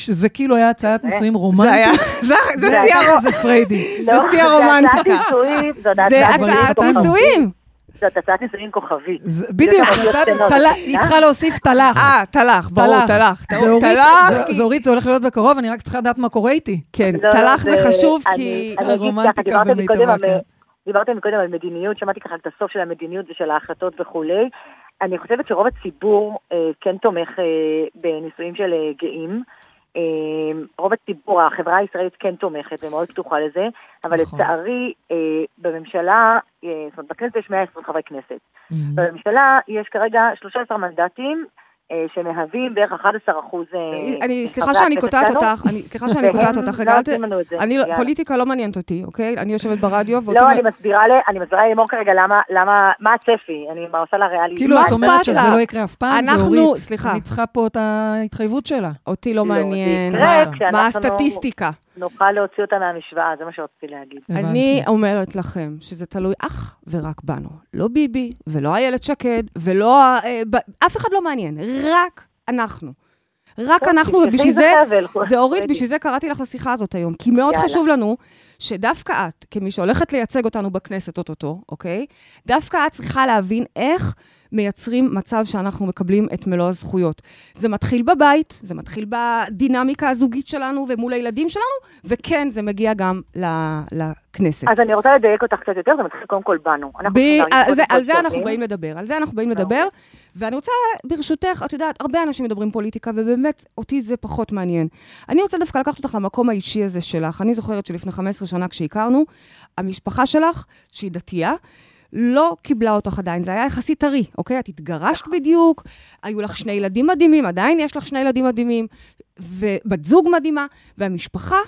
Speaker 2: ששש, זה כאילו היה הצעת נישואים
Speaker 3: זה היה,
Speaker 2: רומנטית. <laughs>
Speaker 3: זה זה
Speaker 4: זה
Speaker 3: שיא
Speaker 4: היה-
Speaker 3: הרו-
Speaker 2: זה פריידי.
Speaker 3: זה
Speaker 4: לא,
Speaker 3: שיא הרומנטיקה.
Speaker 4: זאת
Speaker 3: זה
Speaker 4: הצעת.
Speaker 3: נישואים.
Speaker 4: זאת הצעת נישואים כוכבית.
Speaker 2: זה- בדיוק,
Speaker 4: זה.
Speaker 2: היא צריכה להוסיף תל"ח.
Speaker 3: אה, תל"ח, ברור, תל"ח.
Speaker 2: זהורית,
Speaker 3: תל"ח,
Speaker 2: ז-
Speaker 3: כי-
Speaker 2: זהורית, זה הולך להיות בקרוב, אני רק צריכה לדעת מה קורה איתי.
Speaker 3: כן,
Speaker 4: לא, לא,
Speaker 3: תל"ח זה חשוב, כי...
Speaker 2: הרומנטיקה במיטבה, כן.
Speaker 4: דיברתם מקודם על מדיניות, שמעתי ככה את הסוף של המדיניות ושל ההחלטות וכולי. אני חושבת שרוב הציבור אה, כן תומך אה, בנישואים של אה, גאים. אה, רוב הציבור, החברה הישראלית כן תומכת ומאוד פתוחה לזה, אבל
Speaker 2: נכון.
Speaker 4: לצערי אה, בממשלה, אה, זאת אומרת בכנסת יש 120 חברי כנסת.
Speaker 2: Mm-hmm.
Speaker 4: בממשלה יש כרגע 13 מנדטים שמהווים בערך 11 אחוז...
Speaker 3: אני, סליחה שאני קוטעת אותך, אני, סליחה שאני קוטעת אותך, רגע, אל לא- פוליטיקה לא מעניינת אותי, אוקיי? אני יושבת ברדיו, ואותי...
Speaker 4: לא, אני מסבירה ל- אני מסבירה ללימור כרגע למה, למה, מה הצפי, אני עושה לה ריאליטי.
Speaker 2: כאילו, את אומרת שזה? לא יקרה אף פעם,
Speaker 3: אנחנו-
Speaker 2: זהורית.
Speaker 3: סליחה.
Speaker 2: אני צריכה פה את ההתחייבות שלה.
Speaker 3: אותי לא
Speaker 4: לא,
Speaker 3: מעניין.
Speaker 4: זה
Speaker 3: מה הסטטיסטיקה?
Speaker 4: נוכל להוציא אותה מהמשוואה, זה מה שרציתי להגיד.
Speaker 3: אני אומרת לכם שזה תלוי אך ורק בנו. לא ביבי, ולא איילת שקד, ולא... אה, ב- אף אחד לא מעניין, רק אנחנו. רק
Speaker 4: טוב,
Speaker 3: אנחנו, ובשביל זה. זה אורית. בשביל זה קראתי לך לשיחה הזאת היום. כי מאוד
Speaker 4: יאללה.
Speaker 3: חשוב לנו שדווקא את, כמי שהולכת לייצג אותנו בכנסת אוטוטו, אוקיי? דווקא את צריכה להבין איך מייצרים מצב שאנחנו מקבלים את מלוא הזכויות. זה מתחיל בבית, זה מתחיל בדינמיקה הזוגית שלנו ומול הילדים שלנו, וכן, זה מגיע גם לכנסת.
Speaker 4: אז אני רוצה לדייק אותך קצת יותר, זה מתחיל קודם כל בנו.
Speaker 3: ב... על זה, על זה אנחנו באים לדבר, על זה אנחנו באים לדבר. ואני רוצה, ברשותך, את יודעת, הרבה אנשים מדברים פוליטיקה, ובאמת, אותי זה פחות מעניין. אני רוצה דווקא לקחת אותך למקום האישי הזה שלך. אני זוכרת שלפני 15 שנה כשהכרנו, המשפחה שלך, שהיא דתייה, לא קיבלה אותך עדיין, זה היה יחסית טרי, אוקיי? את התגרשת בדיוק, היו לך שני ילדים מדהימים, עדיין יש לך שני ילדים מדהימים, ובת זוג מדהימה, והמשפחה,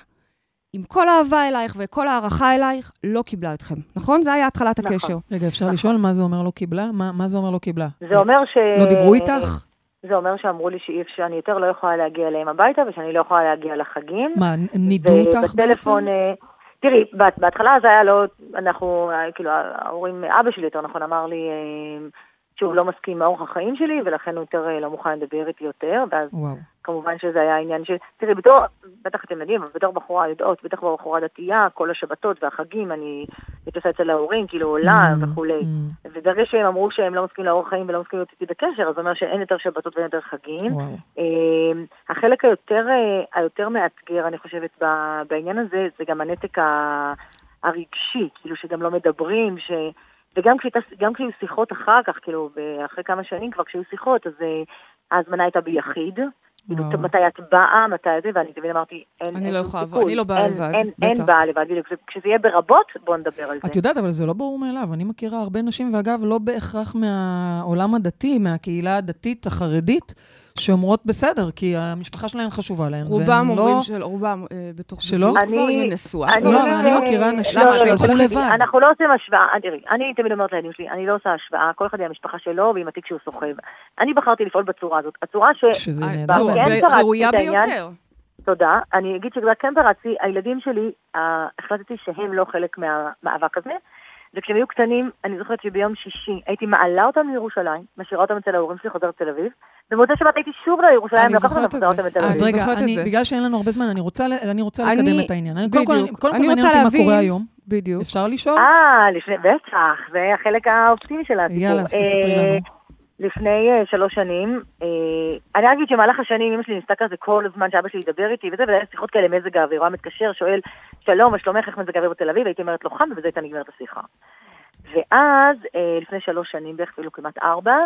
Speaker 3: עם כל האהבה אלייך וכל הערכה אלייך, לא קיבלה אתכם, נכון? זה היה התחלת
Speaker 4: נכון.
Speaker 3: הקשר.
Speaker 2: רגע, אפשר
Speaker 4: נכון.
Speaker 2: לשאול מה זה אומר לא קיבלה? מה מה זה אומר לא קיבלה?
Speaker 4: זה אומר ש...
Speaker 2: לא דיברו איתך?
Speaker 4: זה אומר שאמרו לי שאי אפשר, שאני יותר לא יכולה להגיע אליהם הביתה, ושאני לא יכולה להגיע לחגים.
Speaker 2: מה, נידו אותך בעצם?
Speaker 4: ובטלפון, אה, תראי, בהתחלה זה היה לא, אנחנו, כאילו, ההורים, אבא שלי יותר נכון אמר לי אה, שהוא לא מסכים עם אורח החיים שלי, ולכן הוא יותר אה, לא מוכן לדבר איתי יותר, ואז
Speaker 2: וואו.
Speaker 4: כמובן שזה היה עניין של, תראי, בתור, בטח אתם יודעים, אבל בתור בחורה יודעות, בטח בחורה דתייה, כל השבתות והחגים, אני מתעסקת אצל ההורים, כאילו עולה
Speaker 2: Mm,
Speaker 4: וכולי.
Speaker 2: mm,
Speaker 4: וברגע שהם אמרו שהם לא מסכימים לאורח חיים ולא מסכימים להיות איתי בקשר, אז זה אומר שאין יותר שבתות ואין יותר חגים.
Speaker 2: וואו.
Speaker 4: אמ, החלק היותר, אה, היותר מאתגר, אני חושבת, בעניין הזה, זה גם הנתק הרגשי, כאילו שגם לא מדברים, ש... וגם כשהיו שיחות אחר כך, כאילו, אחרי כמה שנים כבר כשהיו שיחות, אז אה, ההזמנה הייתה ביחיד. כאילו. מתי את באה, מתי זה, ואני תמיד אמרתי, אין,
Speaker 3: אני לא יכולה לבוא. אני לא באה לבד,
Speaker 4: אין, אין
Speaker 3: בטח.
Speaker 4: באה לבד, בדיוק. כשזה יהיה ברבות, בואו נדבר על זה.
Speaker 2: את יודעת, אבל זה לא ברור מאליו. אני מכירה הרבה נשים, ואגב, לא בהכרח מהעולם הדתי, מהקהילה הדתית החרדית, שאומרות בסדר, כי המשפחה שלהן חשובה להן.
Speaker 3: רובם
Speaker 2: והן
Speaker 3: אומרים
Speaker 2: לא...
Speaker 3: של, רובם אה, בתוך
Speaker 2: שלא?
Speaker 3: כבר, היא נשואה.
Speaker 4: אני-
Speaker 2: לא. אבל אני מכירה נשים
Speaker 3: למה?
Speaker 2: שהלכו לבד.
Speaker 4: אנחנו לא עושים השוואה, אה, תראי, אני תמיד אומרת לילדים שלי, אני לא עושה השוואה, כל אחד עם המשפחה שלו ועם התיק שהוא סוחב. אני בחרתי לפעול בצורה הזאת. הצורה ש...
Speaker 2: שזה
Speaker 3: אה,
Speaker 2: נהדר.
Speaker 3: ראויה. ביותר.
Speaker 4: תודה. אני אגיד שכבר כן פרצתי, הילדים שלי, אה, החלטתי שהם לא חלק מהמאבק הזה, וכשהם היו קטנים, אני זוכרת שביום שישי הייתי מעלה אותם לירושלים, משאירה אותם אצל ההורים שלי, חוזרת לתל אביב, במוצאי שבת הייתי שוב לירושלים,
Speaker 3: אני
Speaker 4: לקחת אותם
Speaker 3: זוכרת את זה.
Speaker 4: אותם לתל
Speaker 3: אני
Speaker 2: אז. רגע. בגלל שאין לנו הרבה זמן, אני רוצה, ל- אני רוצה
Speaker 3: אני-
Speaker 2: לקדם את העניין. אני, קודם כל, קודם כל מעניין
Speaker 3: רוצה
Speaker 2: אותי מה קורה היום.
Speaker 3: בדיוק.
Speaker 2: אפשר לשאול?
Speaker 4: אה, בטח, זה החלק האופטימי של הסיפור.
Speaker 2: יאללה, אז תספרי
Speaker 4: אה,
Speaker 2: לנו.
Speaker 4: לפני אה, שלוש שנים, אה, אני אגיד שבמהלך השנים אמא שלי ניסתה כזה כל הזמן שאבא שלי ידבר איתי וזה, וזה היה שיחות כאלה מזג האוויר, הוא היה מתקשר, שואל, שלום, מה שלומך, איך מזג האוויר בתל אביב? הייתי אומרת לו חם, ובזה הייתה נגמרת השיחה. ואז, אה, לפני שלוש שנים, בערך אפילו כמעט ארבע,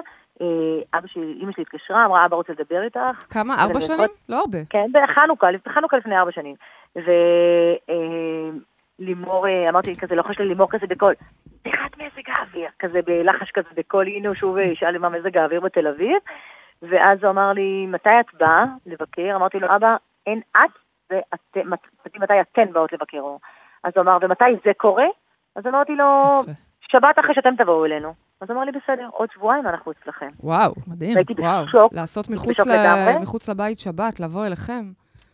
Speaker 4: אה, אבא שלי, אמא שלי התקשרה, אמרה, אבא רוצה לדבר איתך.
Speaker 3: כמה? ארבע שנים? לא הרבה.
Speaker 4: כן, בחנוכה, בחנוכה לפני ארבע שנים. ולימור, אמרתי כזה, לוחש ללימור כזה בקול, פתיחת מזג האוויר, כזה בלחש כזה בקול, הנה הוא שוב ישאל מה מזג האוויר בתל אביב. ואז הוא אמר לי, מתי את באה לבקר? אמרתי לו, אבא, אין את ואתם, מת- מתי אתן באות לבקר. אז הוא אמר, ומתי זה קורה? אז אמרתי לו. שבת אחרי שאתם תבואו אלינו. אז אמר לי, בסדר, עוד שבועיים אנחנו אצלכם.
Speaker 3: וואו.
Speaker 2: מדהים.
Speaker 3: וואו,
Speaker 4: בשוק,
Speaker 3: לעשות ל... מחוץ לבית שבת, לבוא אליכם.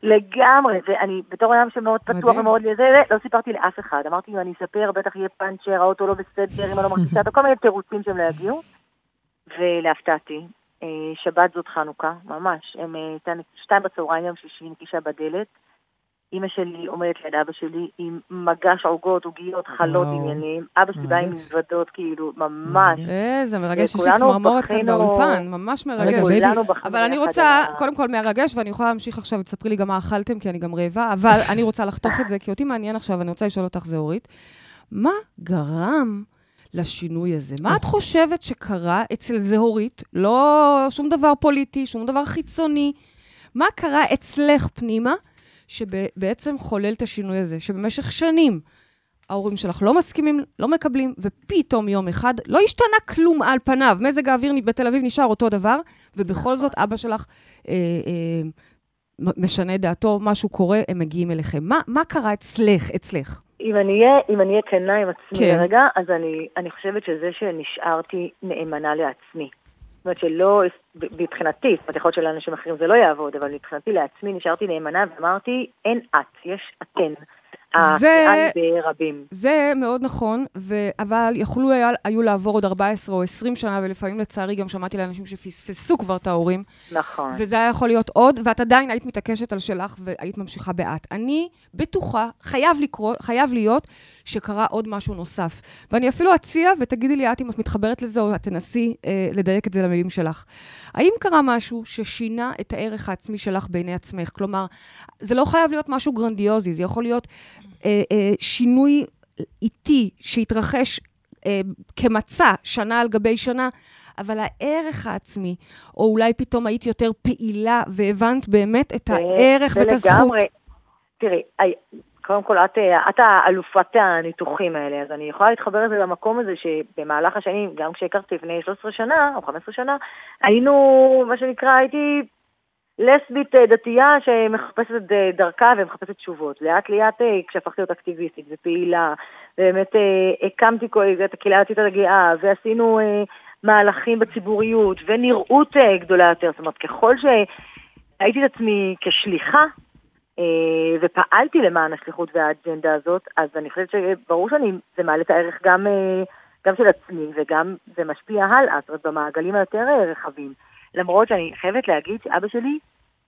Speaker 4: לגמרי, ואני בתור אדם שמאוד פתוח. ומאוד לזה, לא סיפרתי לאף אחד. אמרתי, אם אני אספר, בטח יהיה פאנצ'ר, האוטו לא בסדר, אם אני לא <laughs> מרגישה אותו, כל מיני תירוצים שהם לא יגיעו. ולהפתעתי, אה, שבת זאת חנוכה, ממש. הם, אה, שתיים בצהריים, יום שישי, נקישה בדלת. אימא שלי עומדת ליד אבא שלי עם מגש עוגות, עוגיות, חלות,
Speaker 2: וואו.
Speaker 4: עניינים. אבא שלי בא עם
Speaker 2: מרגש.
Speaker 4: מזוודות, כאילו, ממש.
Speaker 2: מרגש.
Speaker 3: איזה מרגש, יש לי צמרמורת כאן באולפן, ממש
Speaker 2: רגע,
Speaker 3: מרגש.
Speaker 4: בכינו
Speaker 3: אבל אני רוצה, קודם כל מהרגש, ואני יכולה להמשיך עכשיו ותספרי לי גם מה אכלתם, כי אני גם רעבה, אבל אני רוצה לחתוך את זה, כי אותי מעניין עכשיו, אני רוצה לשאול אותך, זהורית, מה גרם לשינוי הזה? מה את חושבת שקרה אצל זהורית? לא שום דבר פוליטי, שום דבר חיצוני. מה קרה אצלך פנימה, שבעצם חולל את השינוי הזה? שבמשך שנים ההורים שלך לא מסכימים, לא מקבלים, ופתאום יום אחד לא השתנה כלום על פניו. מזג האוויר בתל אביב נשאר אותו דבר, ובכל זאת אבא שלך אה, אה, משנה דעתו, משהו קורה, הם מגיעים אליכם. מה, מה קרה אצלך, אצלך?
Speaker 4: אם אני אהיה, אם אני אהיה כנה עם עצמי
Speaker 3: כן.
Speaker 4: רגע, אז אני, אני חושבת שזה שנשארתי נאמנה לעצמי. זאת אומרת שלא, מבחינתי, זאת אומרת, יכול להיות שלאנשים אחרים זה לא יעבוד, אבל מבחינתי לעצמי נשארתי נאמנה ואמרתי, אין את, יש אתן.
Speaker 3: זה-
Speaker 4: ברבים.
Speaker 3: זה מאוד נכון, ו... אבל יכלו היה, היו לעבור עוד 14 או 20 שנה, ולפעמים לצערי גם שמעתי לאנשים שפספסו כבר את ההורים,
Speaker 4: נכון.
Speaker 3: וזה היה יכול להיות עוד, ואת עדיין היית מתעקשת על שלך והיית ממשיכה באת. אני בטוחה, חייב לקרות, חייב להיות, שקרה עוד משהו נוסף. ואני אפילו אציע, ותגידי לי את אם את מתחברת לזה, או את תנסי אה, לדייק את זה למילים שלך. האם קרה משהו ששינה את הערך העצמי שלך בעיני עצמך? כלומר, זה לא חייב להיות משהו גרנדיוזי, זה יכול להיות אה, אה, שינוי איטי שהתרחש אה, כמצע שנה על גבי שנה, אבל הערך העצמי, או אולי פתאום היית יותר פעילה והבנת באמת את הערך ואת הזכות.
Speaker 4: תראי, קודם כל, את, את האלופת הניתוחים האלה, אז אני יכולה להתחבר לזה למקום הזה שבמהלך השנים, גם כשהכרתי לפני 13 שנה או 15 שנה, היינו, מה שנקרא, הייתי לסבית אה, דתייה שמחפשת את אה, דרכה ומחפשת תשובות. לאט לאט, אה, כשהפכתי להיות אקטיביסטית ופעילה, באמת הקמתי את הקהילה הדתית הגאה, ועשינו מהלכים בציבוריות ונראות גדולה יותר. זאת אומרת, ככל שהייתי את עצמי כשליחה, ופעלתי למען השליחות והאג'נדה הזאת, אז אני חושבת שברור שזה מעלה את הערך גם, גם של עצמי וגם זה משפיע הלאה, זאת אומרת, במעגלים היותר רחבים. למרות שאני חייבת להגיד שאבא שלי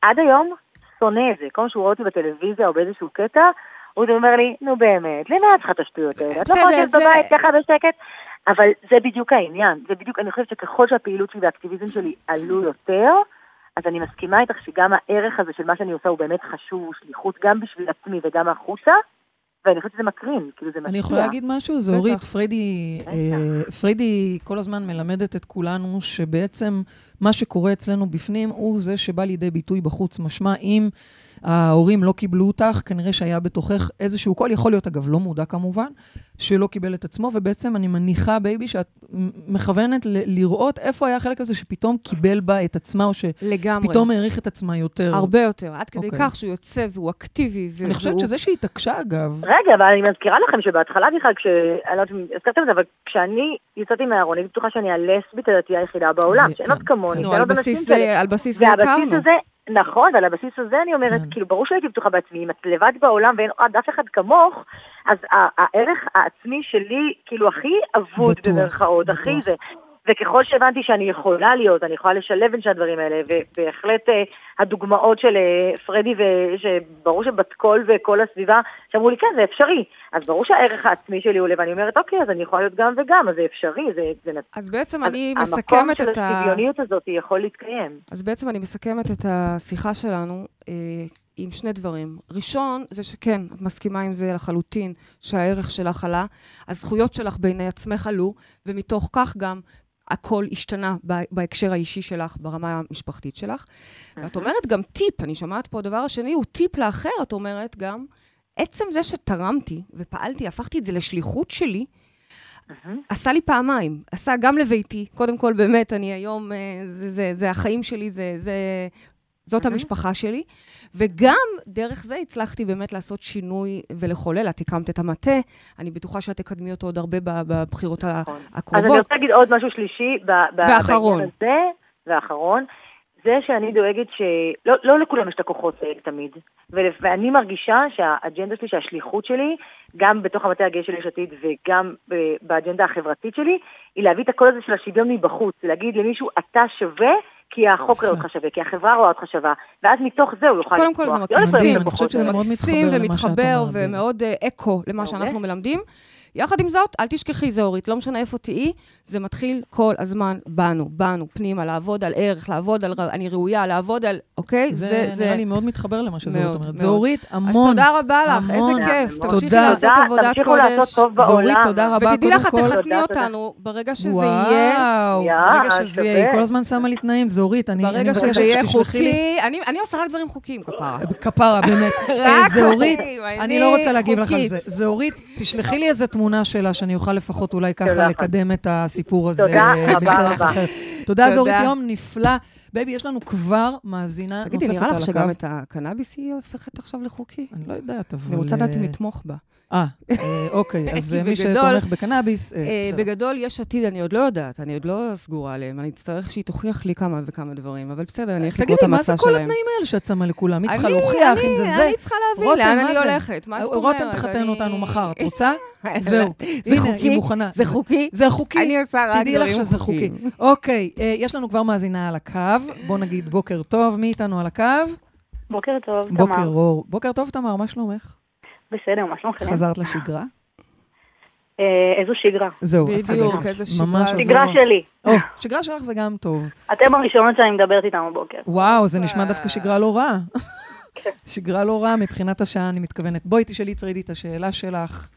Speaker 4: עד היום שונא את זה. כל מה שהוא רואה אותי בטלוויזיה או באיזשהו קטע, הוא אומר לי, נו באמת, למה את צריכה את השטויות האלה? את לא יכולה לשבת בבית ככה בשקט? אבל זה בדיוק העניין. זה בדיוק, אני חושבת שככל שהפעילות שלי והאקטיביזם שלי עלו יותר, אז אני מסכימה איתך שגם הערך הזה של מה שאני עושה הוא באמת חשוב, הוא שליחות גם בשביל עצמי וגם החוצה. ואני חושבת שזה מקרין, כאילו זה משפיע.
Speaker 2: אני יכולה להגיד משהו? זה אורית, פריידי, אה, פריידי כל הזמן מלמדת את כולנו שבעצם מה שקורה אצלנו בפנים הוא זה שבא לידי ביטוי בחוץ. משמע, אם ההורים לא קיבלו אותך, כנראה שהיה בתוכך איזשהו קול, יכול להיות, אגב, לא מודע כמובן, שלא קיבל את עצמו, ובעצם אני מניחה, baby, שאת מכוונת ל- לראות איפה היה החלק הזה שפתאום קיבל בה את עצמה, או שפתאום העריך את עצמה יותר.
Speaker 3: הרבה יותר, עד כדי okay. אוקיי. כך שהוא יוצא והוא אקטיבי.
Speaker 2: אני חושבת שזה שהיא התעקשה, אגב.
Speaker 4: רגע, אבל אני מזכירה לכם שבהתחלה בכלל, כש... אני לא יודעת אם הזכרתם את זה, אבל כשאני יצאתי מהארון, אני בטוחה שאני הלסבית הדתייה היחידה בעולם, שאין עוד כמוני,
Speaker 3: שאין עוד אנשים כאלה. על בסיס זה הכרנו.
Speaker 4: נכון, ועל הבסיס הזה אני אומרת, כן. כאילו, ברור שהייתי בטוחה בעצמי, אם את לבד בעולם ואין עוד אף אחד כמוך, אז הערך העצמי שלי, כאילו, הכי אבוד במרכאות, הכי זה. וככל שהבנתי שאני יכולה להיות, אני יכולה לשלב בין שני הדברים האלה, ובהחלט אה, הדוגמאות של אה, פרדי, שברור שבת קול וכל הסביבה, שאמרו לי, כן, זה אפשרי. אז ברור שהערך העצמי שלי עולה, ואני אומרת, אוקיי, אז אני יכולה להיות גם וגם, אז זה אפשרי, זה... זה...
Speaker 3: אז בעצם אז אני מסכמת את
Speaker 4: ה... המקום של השוויוניות הזאת יכול להתקיים.
Speaker 3: אז בעצם אני מסכמת את השיחה שלנו. אה, עם שני דברים. ראשון, זה שכן, את מסכימה עם זה לחלוטין, שהערך שלך עלה, הזכויות שלך בעיני עצמך עלו, ומתוך כך גם הכל השתנה בהקשר האישי שלך, ברמה המשפחתית שלך. ואת אומרת גם טיפ, אני שומעת פה, הדבר השני הוא טיפ לאחר, את אומרת גם, עצם זה שתרמתי ופעלתי, הפכתי את זה לשליחות שלי, עשה לי פעמיים. עשה גם לביתי, קודם כל, באמת, אני היום, אה, זה, זה, זה החיים שלי, זה, זה זאת המשפחה שלי. וגם דרך זה הצלחתי באמת לעשות שינוי ולחולל. את הקמת את המטה, אני בטוחה שאת תקדמי אותו עוד הרבה בבחירות נכון. הקרובות.
Speaker 4: אז אני רוצה להגיד עוד משהו שלישי.
Speaker 3: ואחרון.
Speaker 4: בעניין הזה, ואחרון. זה שאני דואגת ש... לא, לא לכולם יש את הכוחות האלה תמיד. ואני מרגישה שהאג'נדה שלי, שהשליחות שלי, גם בתוך המטה הגאה של יש עתיד וגם באג'נדה החברתית שלי, היא להביא את הקול הזה של השוויון מבחוץ. להגיד למישהו, אתה שווה כי החוק רואה אותך שווה, כי החברה רואה אותך שווה, ואז מתוך זה הוא יוכל...
Speaker 3: קודם כל זה מקסים, אני חושבת שזה מקסים ומתחבר ומאוד אה, אקו למה שאנחנו מלמדים. יחד עם זאת, אל תשכחי, זה אורית, לא משנה איפה תהיי, זה מתחיל כל הזמן בנו, בנו, פנימה, לעבוד על ערך, לעבוד על אני ראויה, לעבוד על, אוקיי?
Speaker 2: זה, זה, זה נראה לי מאוד מתחבר למה שזאת אומרת. זה אורית, המון,
Speaker 3: אז תודה רבה לך, איזה כיף. תמשיכי לעשות עבודת קודש.
Speaker 4: לעשות טוב בעולם.
Speaker 2: אורית, תודה רבה,
Speaker 3: ותדעי לך, תחתני אותנו ברגע שזה יהיה.
Speaker 2: וואו, ברגע שזה יהיה, היא כל הזמן שמה לי תנאים, זה אורית, אני
Speaker 3: ברגע שזה יהיה חוקי, אני עושה רק דברים חוקיים, כפרה.
Speaker 2: כפרה, באמת. רק חוקיים, אני לא רוצה להגיב לך על זה. זה אורית, תשלחי לי איזה תמונה שלה שאני אוכל לפחות אולי ככה לקדם את הסיפור הזה.
Speaker 4: תודה רבה רבה.
Speaker 2: תודה, אורית, יום נפלא. baby, יש לנו כבר מאזינה נוספת על הקו.
Speaker 3: תגידי, נראה לך שגם את הקנאביס היא הופכת עכשיו לחוקי?
Speaker 2: אני לא יודעת, אבל...
Speaker 3: אני רוצה לדעת אם לתמוך בה.
Speaker 2: אה, אה, אוקיי, <laughs> אז מי שתומך בקנאביס, אה,
Speaker 3: אה, בסדר. בגדול, יש עתיד, אני עוד לא יודעת, אני עוד לא סגורה עליהם, אני אצטרך שהיא תוכיח לי כמה וכמה דברים, אבל בסדר, אני אלך לקרוא את המצע שלהם.
Speaker 2: תגידי, מה זה כל התנאים האלה שאת שמה לכולם? היא צריכה להוכיח אם זה זה.
Speaker 3: אני צריכה להבין לאן אני הולכת, מה זאת אומרת?
Speaker 2: רותם תחתן אותנו מחר, את <laughs> רוצה? <laughs> זהו.
Speaker 3: זה חוקי? זה חוקי?
Speaker 2: זה חוקי.
Speaker 3: אני עושה רק דברים חוקיים.
Speaker 2: תדעי לך שזה חוקי. אוקיי, יש לנו כבר מאזינה על הקו. בוא נגיד בוקר טוב, מי איתנו על הקו?
Speaker 5: בוקר טוב, תמר.
Speaker 2: בוקר אור. בוקר טוב, תמר, מה שלומך?
Speaker 5: בסדר, מה שלומכם?
Speaker 2: חזרת לשגרה?
Speaker 5: אה, איזו שגרה.
Speaker 2: זהו, את
Speaker 3: בדיוק. איזה שגרה
Speaker 2: ממש.
Speaker 5: שגרה. שלי.
Speaker 2: או, שגרה שלך זה גם טוב.
Speaker 5: אתם הראשונות שאני מדברת איתם בבוקר.
Speaker 2: וואו, זה נשמע דווקא שגרה לא רע.
Speaker 5: כן. <laughs>
Speaker 2: שגרה לא רע מבחינת השעה, אני מתכוונת. בואי תשאלי את פרידי את השאלה שלך.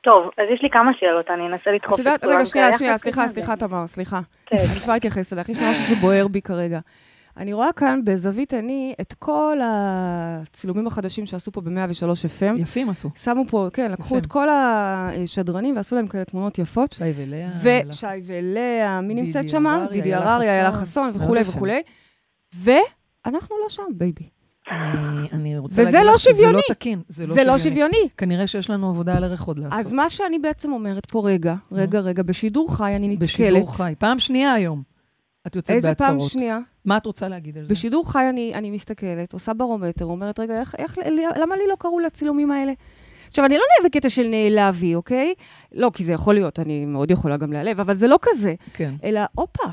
Speaker 5: טוב, אז יש לי כמה שאלות, אני אנסה
Speaker 3: את
Speaker 5: לדחוף את
Speaker 3: יודעת,
Speaker 5: כולם.
Speaker 3: רגע, שנייה, שנייה, סליחה, סליחה, תמר, סליחה.
Speaker 5: כן.
Speaker 3: אני כבר אתייחס אלייך, יש משהו שבוער בי כרגע. אני רואה כאן בזווית עיני את כל הצילומים החדשים שעשו פה ב-103 FM.
Speaker 2: יפים עשו.
Speaker 3: שמו פה, כן, לקחו
Speaker 2: יפה.
Speaker 3: את כל השדרנים ועשו להם כאלה תמונות יפות.
Speaker 2: שי ולאה.
Speaker 3: ושי ולאה, מי נמצאת שם? דידי הררי, איילה
Speaker 2: חסון.
Speaker 3: וכולי. וכולי. ואנחנו לא שם, baby.
Speaker 2: אני, אני רוצה
Speaker 3: וזה
Speaker 2: להגיד
Speaker 3: לא
Speaker 2: לך שזה
Speaker 3: שוויוני.
Speaker 2: לא תקין. זה לא
Speaker 3: זה לא
Speaker 2: שוויוני.
Speaker 3: שוויוני.
Speaker 2: כנראה שיש לנו עבודה על ערך עוד לעשות.
Speaker 3: אז מה שאני בעצם אומרת פה, רגע, רגע, רגע, בשידור חי אני נתקלת.
Speaker 2: בשידור חי. פעם שנייה היום. את יוצאת
Speaker 3: איזה
Speaker 2: בהצהרות.
Speaker 3: פעם שנייה?
Speaker 2: מה את רוצה להגיד על זה?
Speaker 3: בשידור חי אני, אני מסתכלת, עושה ברומטר, אומרת, רגע, איך, איך, למה לי לא קראו לצילומים האלה? עכשיו, אני לא נאבקת בקטע של נעלבי, אוקיי? לא, כי זה יכול להיות, אני מאוד יכולה גם להיעלב, אבל זה לא כזה.
Speaker 2: כן.
Speaker 3: אלא, הופה,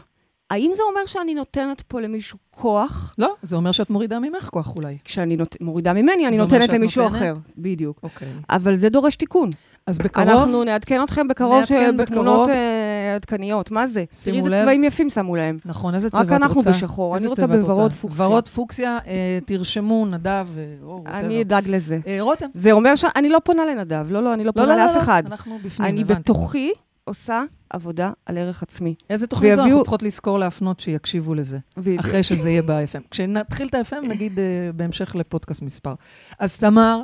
Speaker 3: האם זה אומר שאני נותנת פה למישהו כוח?
Speaker 2: לא, זה אומר שאת מורידה ממך כוח אולי.
Speaker 3: כשאני נות... מורידה ממני, אני נותנת למישהו
Speaker 2: נותנת?
Speaker 3: אחר. בדיוק.
Speaker 2: אוקיי.
Speaker 3: אבל זה דורש תיקון.
Speaker 2: אז בקרוב,
Speaker 3: אנחנו נעדכן אתכם בקרוב
Speaker 2: נעדכן
Speaker 3: בתמונות
Speaker 2: בקרוב.
Speaker 3: אה, עדכניות. מה זה?
Speaker 2: שימו
Speaker 3: תראי איזה
Speaker 2: לב.
Speaker 3: צבעים יפים שמו להם.
Speaker 2: נכון, איזה צבע את
Speaker 3: רק
Speaker 2: רוצה?
Speaker 3: אנחנו בשחור, אני רוצה בוורוד פוקסיה.
Speaker 2: ורוד פוקסיה, אה, תרשמו, נדב, אה, או,
Speaker 3: אני. אדאג לזה.
Speaker 2: אה, רותם.
Speaker 3: זה אומר שאני לא פונה לנדב, לא, לא, אני לא
Speaker 2: לא,
Speaker 3: פונה
Speaker 2: לא,
Speaker 3: לאף
Speaker 2: לא,
Speaker 3: אחד.
Speaker 2: אנחנו בפנים,
Speaker 3: אני
Speaker 2: הבנתי.
Speaker 3: בתוכי עושה עבודה על ערך עצמי.
Speaker 2: איזה תוכנית זו? אנחנו צריכות לזכור להפנות שיקשיבו לזה,
Speaker 3: בדיוק.
Speaker 2: אחרי שזה יהיה ב-FM. כשנתחיל את ה-FM, נגיד בהמשך לפודקאסט מספר. אז תמר,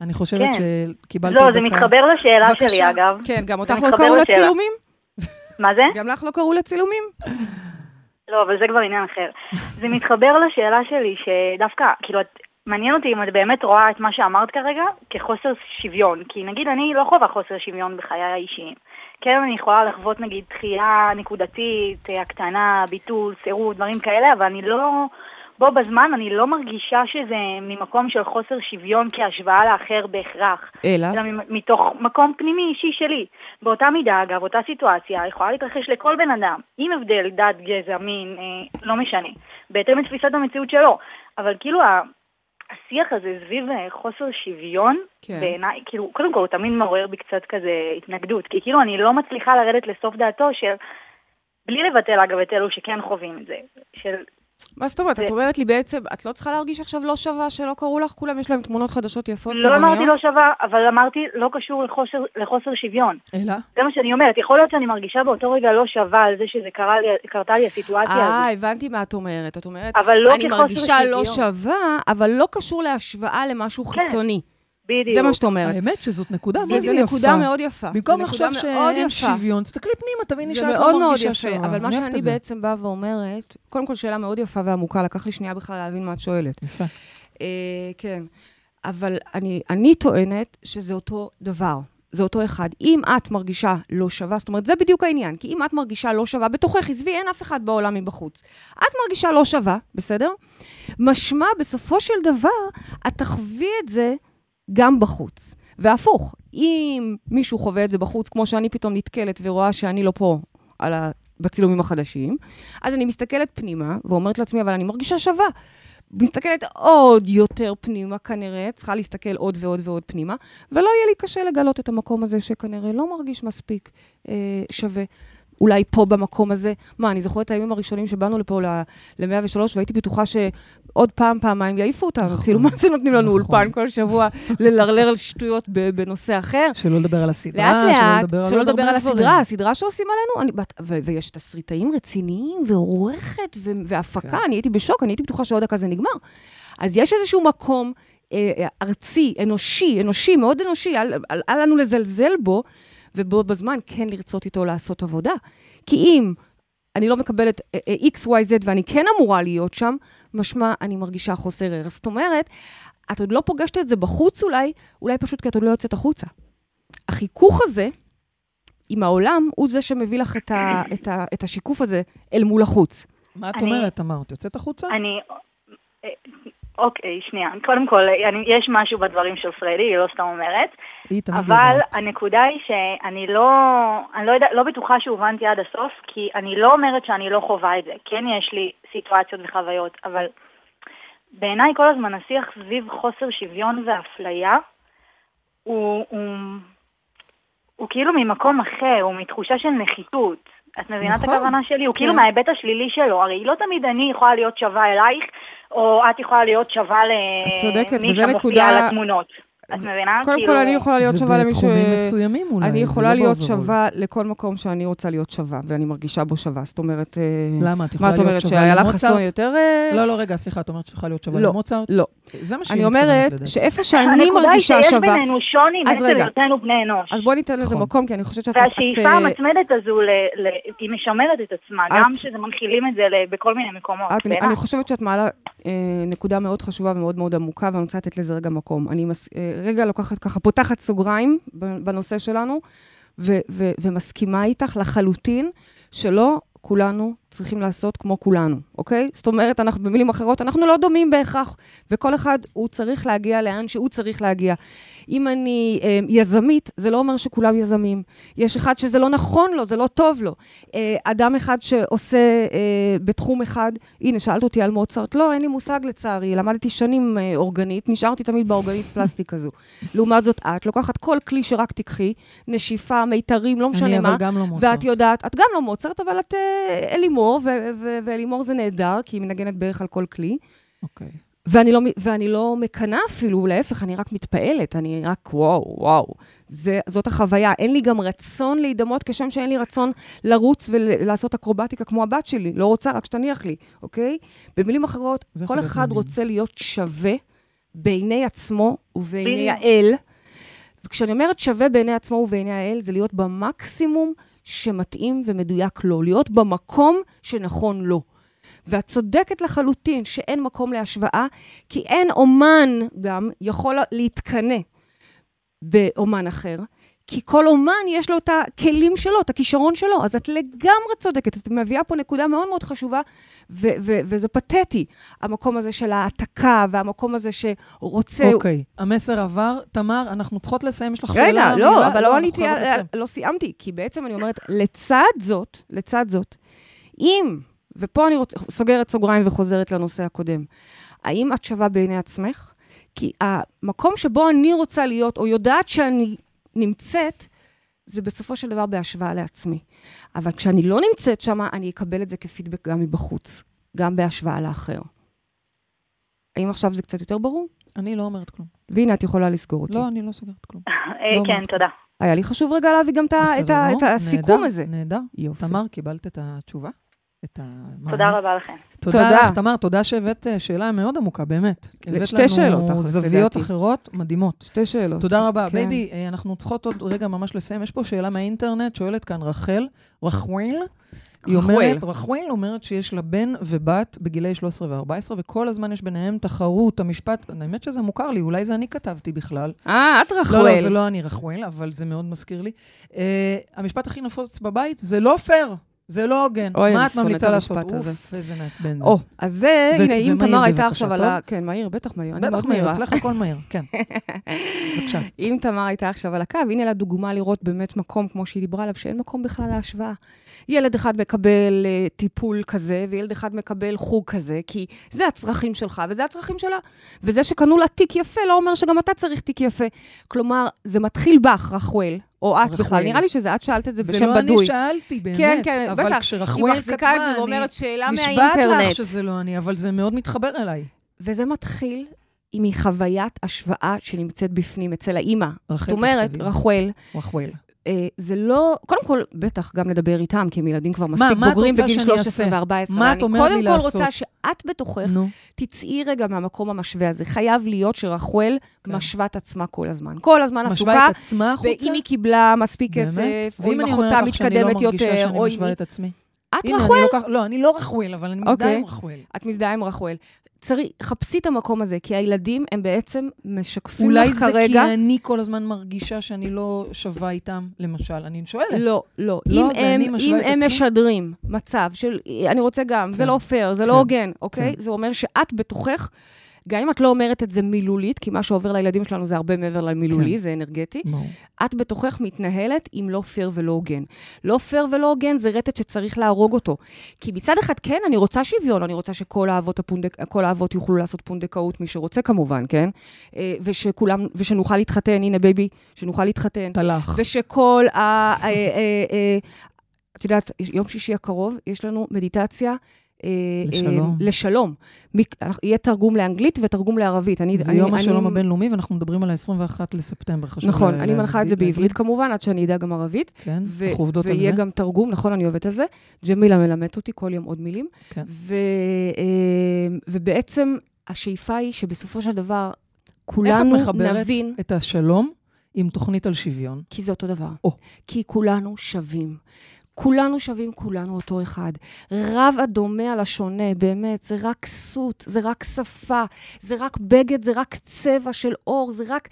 Speaker 2: אני חושבת
Speaker 5: כן.
Speaker 2: שקיבלת
Speaker 5: לא, זה. מתחבר לשאלה
Speaker 3: בבקשה.
Speaker 5: שלי, אגב.
Speaker 3: כן, גם אותך לא קראו. לצילומים?
Speaker 5: מה זה?
Speaker 3: גם לך לא קראו לצילומים?
Speaker 5: לא, אבל זה כבר עניין אחר. זה מתחבר לשאלה שלי, שדווקא, כאילו, את, מעניין אותי אם את באמת רואה את מה שאמרת כרגע כחוסר שוויון. כי נגיד, אני לא חווה חוסר שוויון בחיי האישיים. כן, אני יכולה לחוות נגיד דחייה נקודתית, אה, הקטנה, ביטול, סירוב, דברים כאלה, אבל אני לא... בו בזמן אני לא מרגישה שזה ממקום של חוסר שוויון כהשוואה לאחר בהכרח.
Speaker 3: אלא?
Speaker 5: אלא מתוך מקום פנימי אישי שלי. באותה מידה, אגב, אותה סיטואציה יכולה להתרחש לכל בן אדם, עם הבדל דת, גזע, מין, אה, לא משנה, בהתאם לתפיסת המציאות שלו. אבל כאילו השיח הזה סביב אה, חוסר שוויון,
Speaker 3: כן.
Speaker 5: בעיניי, כאילו, קודם כל הוא תמיד מעורר בי קצת כזה התנגדות, כי כאילו אני לא מצליחה לרדת לסוף דעתו של, בלי לבטל אגב את אלו שכן חווים את זה, של
Speaker 3: מה זאת אומרת? את אומרת לי בעצם, את לא צריכה להרגיש עכשיו לא שווה שלא קראו לך? כולם יש להם תמונות חדשות יפות,
Speaker 5: לא אמרתי
Speaker 3: צבעוניות?
Speaker 5: לא שווה, אבל אמרתי לא קשור לחוסר, לחוסר שוויון.
Speaker 2: אלא?
Speaker 5: זה מה שאני אומרת, יכול להיות שאני מרגישה באותו רגע לא שווה על זה שזה קרה לי, קרתה לי הסיטואציה
Speaker 3: אה,
Speaker 5: הזאת.
Speaker 3: הבנתי מה את אומרת. את אומרת,
Speaker 5: אבל לא
Speaker 3: אני מרגישה לא
Speaker 5: שוויון.
Speaker 3: שווה, אבל לא קשור להשוואה למשהו
Speaker 5: כן.
Speaker 3: חיצוני.
Speaker 5: בדיוק.
Speaker 3: זה מה שאת אומרת.
Speaker 2: האמת שזאת נקודה מאוד
Speaker 3: וזו
Speaker 2: יפה.
Speaker 3: נקודה מאוד יפה.
Speaker 2: במקום
Speaker 3: זו
Speaker 2: לחשוב
Speaker 3: נקודה מאוד
Speaker 2: שאין
Speaker 3: יפה.
Speaker 2: שוויון, תסתכלי פנימה, תביני
Speaker 3: זה
Speaker 2: שאת
Speaker 3: מאוד
Speaker 2: לא
Speaker 3: מאוד
Speaker 2: מרגישה
Speaker 3: יפה,
Speaker 2: שווה.
Speaker 3: אבל מה
Speaker 2: אני אוהבת
Speaker 3: שאני
Speaker 2: את זה.
Speaker 3: בעצם באה ואומרת, קודם כל שאלה מאוד יפה ועמוקה, לקח לי שנייה בכלל להבין מה את שואלת.
Speaker 2: יפה.
Speaker 3: אה, כן, אבל אני, אני טוענת שזה אותו דבר. זה אותו אחד. אם את מרגישה לא שווה, זאת אומרת, זה בדיוק העניין. כי אם את מרגישה לא שווה, בתוכך, עזבי, אין אף אחד בעולם מבחוץ. את מרגישה לא שווה, בסדר? משמע, בסופו של דבר, את תחווי את זה גם בחוץ. והפוך, אם מישהו חווה את זה בחוץ, כמו שאני פתאום נתקלת ורואה שאני לא פה על ה... בצילומים החדשים, אז אני מסתכלת פנימה ואומרת לעצמי, אבל אני מרגישה שווה. מסתכלת עוד יותר פנימה כנראה, צריכה להסתכל עוד ועוד ועוד פנימה, ולא יהיה לי קשה לגלות את המקום הזה שכנראה לא מרגיש מספיק אה, שווה. אולי פה במקום הזה. מה, אני זוכרת את הימים הראשונים שבאנו לפה ל-103, והייתי בטוחה שעוד פעם, פעמיים יעיפו אותנו.
Speaker 2: נכון,
Speaker 3: כאילו, מה זה נותנים לנו
Speaker 2: נכון.
Speaker 3: אולפן כל שבוע ללרלר על שטויות בנושא אחר?
Speaker 2: שלא לדבר על הסדרה,
Speaker 3: לאט לאט,
Speaker 2: לדבר
Speaker 3: שלא
Speaker 2: עוד
Speaker 3: לדבר על. הסדרה, הסדרה שעושים עלינו, אני, ו- ויש תסריטאים רציניים, ועורכת, ו- והפקה,
Speaker 2: כן.
Speaker 3: אני הייתי בשוק, אני הייתי בטוחה שעוד דקה זה נגמר. אז יש איזשהו מקום אה, אה, ארצי, אנושי, אנושי, מאוד אנושי, אל לנו לזלזל בו, ובו בזמן כן לרצות איתו לעשות עבודה. כי אם אני לא מקבלת אה, אה, X, Y, Z, ואני כן אמורה להיות שם, משמע אני מרגישה חוסר ערך. זאת אומרת, את עוד לא פוגשת את זה בחוץ אולי, אולי פשוט כי את עוד לא יוצאת החוצה. החיכוך הזה עם העולם הוא זה שמביא לך את, ה, את, ה, את השיקוף הזה אל מול החוץ.
Speaker 2: מה את
Speaker 5: אני-
Speaker 2: אומרת, תמר? את יוצאת החוצה?
Speaker 5: אני... אוקיי, שנייה. קודם כל, אני, יש משהו בדברים של פרדי, היא לא סתם אומרת,
Speaker 2: היא תמיד
Speaker 5: אבל
Speaker 2: יודעת.
Speaker 5: הנקודה היא שאני לא, אני לא, יודע, לא בטוחה שהובנתי עד הסוף, כי אני לא אומרת שאני לא חווה את זה. כן יש לי סיטואציות וחוויות, אבל בעיניי כל הזמן השיח סביב חוסר שוויון ואפליה הוא, הוא, הוא כאילו ממקום אחר, הוא מתחושה של נחיתות. את מבינה
Speaker 3: נכון.
Speaker 5: את הכוונה שלי? הוא כאילו
Speaker 3: כן.
Speaker 5: מההיבט השלילי שלו. הרי לא תמיד אני יכולה להיות שווה אלייך, או את יכולה להיות שווה למי שמופיע על התמונות. את מבינה?
Speaker 3: קודם
Speaker 5: כאילו...
Speaker 3: כל, אני יכולה להיות שווה למי ש...
Speaker 2: זה בתחומים מסוימים אולי.
Speaker 3: אני יכולה
Speaker 2: לא
Speaker 3: להיות. שווה לכל מקום שאני רוצה להיות שווה, ואני מרגישה בו שווה. זאת אומרת... אה,
Speaker 2: למה? את
Speaker 3: מה
Speaker 2: יכולה
Speaker 3: את
Speaker 2: להיות
Speaker 3: אומרת,
Speaker 2: שווה
Speaker 3: שאיילה
Speaker 2: למוצרט?
Speaker 3: חסון יותר... אה,
Speaker 2: לא, לא, רגע, סליחה, את אומרת שיכולה להיות שווה
Speaker 3: לא.
Speaker 2: למוצרט?
Speaker 3: לא.
Speaker 2: זה מה שהיא
Speaker 3: אני
Speaker 2: מתכוונת
Speaker 3: אומרת
Speaker 2: לדעתי.
Speaker 3: שאיפה שאני
Speaker 5: הנקודה היא
Speaker 3: מרגישה
Speaker 5: שיש
Speaker 3: שווה...
Speaker 5: בינינו שוני
Speaker 3: רגע.
Speaker 5: היותנו בני אנוש.
Speaker 3: אז בואי ניתן לזה
Speaker 2: נכון.
Speaker 3: מקום, כי אני חושבת שאת...
Speaker 5: והשאיפה
Speaker 3: את, אה,
Speaker 5: המתמדת הזו, ל- ל- היא משמרת את עצמה,
Speaker 3: את-
Speaker 5: גם שזה מנחילים את זה ל- בכל מיני מקומות.
Speaker 3: את. אני חושבת שאת מעלה נקודה מאוד חשובה ומאוד מאוד עמוקה, ואני רוצה לתת לזה רגע מקום. אני רגע לוקחת ככה, פותחת סוגריים בנושא שלנו, ו, ו, ומסכימה איתך לחלוטין שלא כולנו צריכים לעשות כמו כולנו, אוקיי? זאת אומרת, אנחנו, במילים אחרות, אנחנו לא דומים בהכרח, וכל אחד, הוא צריך להגיע לאן שהוא צריך להגיע. אם אני אה, יזמית, זה לא אומר שכולם יזמים. יש אחד שזה לא נכון לו, זה לא טוב לו. אה, אדם אחד שעושה אה, בתחום אחד, הנה, שאלת אותי על מוצרט, לא, אין לי מושג לצערי, למדתי שנים אה, אורגנית, נשארתי תמיד באורגנית פלסטיק הזו. <laughs> לעומת זאת, את לוקחת כל כלי שרק תיקחי, נשיפה, מיתרים, לא משנה מה,
Speaker 2: לא.
Speaker 3: ואת יודעת, את גם לא מוצרט, אבל את אה, אלימור, ו- ו- ואלימור זה נהדר, כי היא מנגנת בערך על כל כלי.
Speaker 2: אוקיי.
Speaker 3: ואני לא, ואני לא מקנאה אפילו, להפך, אני רק מתפעלת, אני רק וואו, וואו. זה, זאת החוויה. אין לי גם רצון להידמות, כשם שאין לי רצון לרוץ ולעשות אקרובטיקה כמו הבת שלי. לא רוצה, רק שתניח לי, אוקיי? במילים אחרות, כל אחד
Speaker 2: מעניין.
Speaker 3: רוצה להיות שווה בעיני עצמו ובעיני. האל. וכשאני אומרת שווה בעיני עצמו ובעיני האל, זה להיות במקסימום שמתאים ומדויק לו, להיות במקום שנכון לו. ואת צודקת לחלוטין שאין מקום להשוואה, כי אין אומן גם יכול להתקנא באומן אחר, כי כל אומן יש לו את הכלים שלו, את הכישרון שלו. אז את לגמרי צודקת, את מביאה פה נקודה מאוד מאוד חשובה, ו- ו- וזה פתטי, המקום הזה של העתקה, והמקום הזה שרוצה...
Speaker 2: אוקיי, המסר עבר. תמר, אנחנו צריכות לסיים, יש לך שאלה?
Speaker 3: רגע,
Speaker 2: מילה?
Speaker 3: לא, אבל לא
Speaker 2: אנחנו
Speaker 3: עניתי. לא סיימתי, כי בעצם אני אומרת, לצד זאת, לצד זאת, אם, ופה אני רוצ, סוגרת סוגריים וחוזרת לנושא הקודם, האם את שווה בעיני עצמך? כי המקום שבו אני רוצה להיות, או יודעת שאני נמצאת, זה בסופו של דבר בהשוואה לעצמי. אבל כשאני לא נמצאת שם, אני אקבל את זה כפידבק גם מבחוץ, גם בהשוואה לאחר. האם עכשיו זה קצת יותר ברור?
Speaker 2: אני לא אומרת כלום.
Speaker 3: והנה, את יכולה לסגור אותי.
Speaker 2: לא, אני לא סוגרת כלום.
Speaker 5: אה,
Speaker 2: לא
Speaker 5: כן. תודה.
Speaker 3: היה לי חשוב רגע להביא גם את הסיכום
Speaker 2: נהדר,
Speaker 3: הזה.
Speaker 2: נהדר.
Speaker 3: יופי.
Speaker 2: תמר, קיבלת את התשובה? את המענה?
Speaker 5: תודה רבה לכם.
Speaker 2: תודה
Speaker 3: תודה.
Speaker 2: לך, תמר, תודה שהבאת אה, שאלה מאוד עמוקה, באמת. הבאת
Speaker 3: שתי שאלות,
Speaker 2: לנו
Speaker 3: תכלס,
Speaker 2: זוויות
Speaker 3: לדעתי.
Speaker 2: אחרות מדהימות.
Speaker 3: שתי שאלות.
Speaker 2: תודה רבה.
Speaker 3: כן.
Speaker 2: baby, אה, אנחנו צריכות עוד רגע ממש לסיים. יש פה שאלה מהאינטרנט, שואלת כאן רחל, רחוויל. היא אומרת, רחוויל אומרת שיש לה בן ובת בגילי 13 ו-14, וכל הזמן יש ביניהם תחרות, המשפט, האמת שזה מוכר לי, אולי זה אני כתבתי בכלל.
Speaker 3: אה, את
Speaker 2: לא, לא,
Speaker 3: רחוויל.
Speaker 2: זה לא אני רחוויל, אבל זה מאוד מזכיר לי. Uh, המשפט הכי נפוץ בבית, זה לא פייר, זה לא הוגן.
Speaker 3: אוי,
Speaker 2: מה
Speaker 3: אני
Speaker 2: את
Speaker 3: שונאת
Speaker 2: ממליצה לעשות?
Speaker 3: המשפט הזה.
Speaker 2: אוף, איזה מעצבן זה.
Speaker 3: או, אז זה,
Speaker 2: ו-
Speaker 3: הנה, אם תמר הייתה עכשיו על? ה... כן, מהיר, בטח מהיר. אני
Speaker 2: בטח
Speaker 3: מאוד
Speaker 2: מהיר,
Speaker 3: מהירה.
Speaker 2: אצלך הכל מהיר, כן. <laughs> בבקשה.
Speaker 3: אם תמר הייתה עכשיו על הקו, הנה לה דוגמה לראות באמת מקום, כמו שהיא דיברה עליו, שאין מקום בכלל להשוואה. ילד אחד מקבל uh, טיפול כזה, וילד אחד מקבל חוג כזה, כי זה הצרכים שלך וזה הצרכים שלה. וזה שקנו לה תיק יפה לא אומר שגם אתה צריך תיק יפה. כלומר, זה מתחיל בך, רחואל, או את בכלל. נראה לי שזה את שאלת את זה
Speaker 2: זה
Speaker 3: בשם
Speaker 2: לא
Speaker 3: בדוי.
Speaker 2: אני שאלתי, באמת.
Speaker 3: כן, כן,
Speaker 2: אבל
Speaker 3: בטח. היא מחזיקה
Speaker 2: כתבה,
Speaker 3: את זה
Speaker 2: אני
Speaker 3: ואומרת שאלה
Speaker 2: נשבעת
Speaker 3: מהאינטרנט.
Speaker 2: לך שזה לא אני, אבל זה מאוד מתחבר אליי.
Speaker 3: וזה מתחיל עם חוויית השוואה שנמצאת בפנים אצל האימא.
Speaker 2: רחל,
Speaker 3: זאת אומרת. רחואל. אה, זה לא, קודם כל, בטח גם לדבר איתם, כי הם ילדים כבר
Speaker 2: מה
Speaker 3: מספיק
Speaker 2: את
Speaker 3: בוגרים
Speaker 2: רוצה
Speaker 3: בגיל
Speaker 2: שאני
Speaker 3: 13
Speaker 2: אעשה?
Speaker 3: ו-14.
Speaker 2: מה את אומרת לי
Speaker 3: אני
Speaker 2: לעשות?
Speaker 3: קודם כל רוצה שאת בתוכך
Speaker 2: נו.
Speaker 3: תצאי רגע מהמקום המשווה הזה. חייב להיות שרחואל
Speaker 2: כן.
Speaker 3: משווה את עצמה כל הזמן. כל הזמן עסוקה,
Speaker 2: משווה את עצמה החוצה?
Speaker 3: ואם היא קיבלה מספיק? כסף, או
Speaker 2: ואם
Speaker 3: אם
Speaker 2: אני
Speaker 3: אחותה
Speaker 2: לא
Speaker 3: מתקדמת יותר, או אם היא...
Speaker 2: את עצמי.
Speaker 3: את
Speaker 2: הנה, אני
Speaker 3: רחואל?
Speaker 2: לא, אני לא רחוויל, אבל אני מזדהה
Speaker 3: אוקיי.
Speaker 2: עם רחוויל.
Speaker 3: את מזדהה עם רחואל. צריך, חפשי את המקום הזה, כי הילדים הם בעצם משקפים
Speaker 2: אולי
Speaker 3: לך
Speaker 2: זה
Speaker 3: כרגע...
Speaker 2: כי אני כל הזמן מרגישה שאני לא שווה איתם, למשל. אני שואלת.
Speaker 3: לא, לא.
Speaker 2: לא,
Speaker 3: אם
Speaker 2: זה
Speaker 3: הם, אם הם? משדרים מצב של, אני רוצה גם, זה
Speaker 2: כן.
Speaker 3: לא פייר, זה
Speaker 2: כן.
Speaker 3: לא הוגן, אוקיי?
Speaker 2: כן.
Speaker 3: זה אומר שאת בתוכך גם אם את לא אומרת את זה מילולית, כי מה שעובר לילדים שלנו זה הרבה מעבר למילולי,
Speaker 2: כן.
Speaker 3: זה אנרגטי,
Speaker 2: ברור.
Speaker 3: את בתוכך מתנהלת עם לא פייר ולא הוגן. לא פייר ולא הוגן זה רטט שצריך להרוג אותו. כי מצד אחד, כן, אני רוצה שוויון, אני רוצה שכל האבות, הפונדק, האבות יוכלו לעשות פונדקאות, מי שרוצה כמובן, כן? אה, ושכולם, ושנוכל להתחתן, הנה baby, שנוכל להתחתן.
Speaker 2: תלך.
Speaker 3: ושכל ה... אה, אה, את יודעת, יום שישי הקרוב, יש לנו מדיטציה. אה,
Speaker 2: לשלום.
Speaker 3: אה, לשלום. יהיה תרגום לאנגלית ותרגום לערבית. אני,
Speaker 2: זה
Speaker 3: אני,
Speaker 2: יום
Speaker 3: אני,
Speaker 2: השלום הבינלאומי, ואנחנו מדברים על ה-21 לספטמבר, חשוב
Speaker 3: נכון,
Speaker 2: לה-
Speaker 3: אני מנחה את זה
Speaker 2: להגיד.
Speaker 3: בעברית כמובן, עד שאני אדע גם ערבית.
Speaker 2: כן,
Speaker 3: ו-
Speaker 2: אנחנו עובדות על
Speaker 3: ויהיה
Speaker 2: זה.
Speaker 3: גם תרגום, נכון, אני עובדת על זה. ג'מילה מלמדת אותי כל יום עוד מילים.
Speaker 2: כן.
Speaker 3: ו, אה, ובעצם השאיפה היא שבסופו של דבר כולנו
Speaker 2: איך את מחברת
Speaker 3: נבין,
Speaker 2: את השלום עם תוכנית על שוויון?
Speaker 3: כי זה אותו דבר.
Speaker 2: או.
Speaker 3: כי כולנו שווים. כולנו שווים, כולנו אותו אחד. רב הדומה על השונה, באמת, זה רק כסות, זה רק שפה, זה רק בגד, זה רק צבע של אור, זה רק...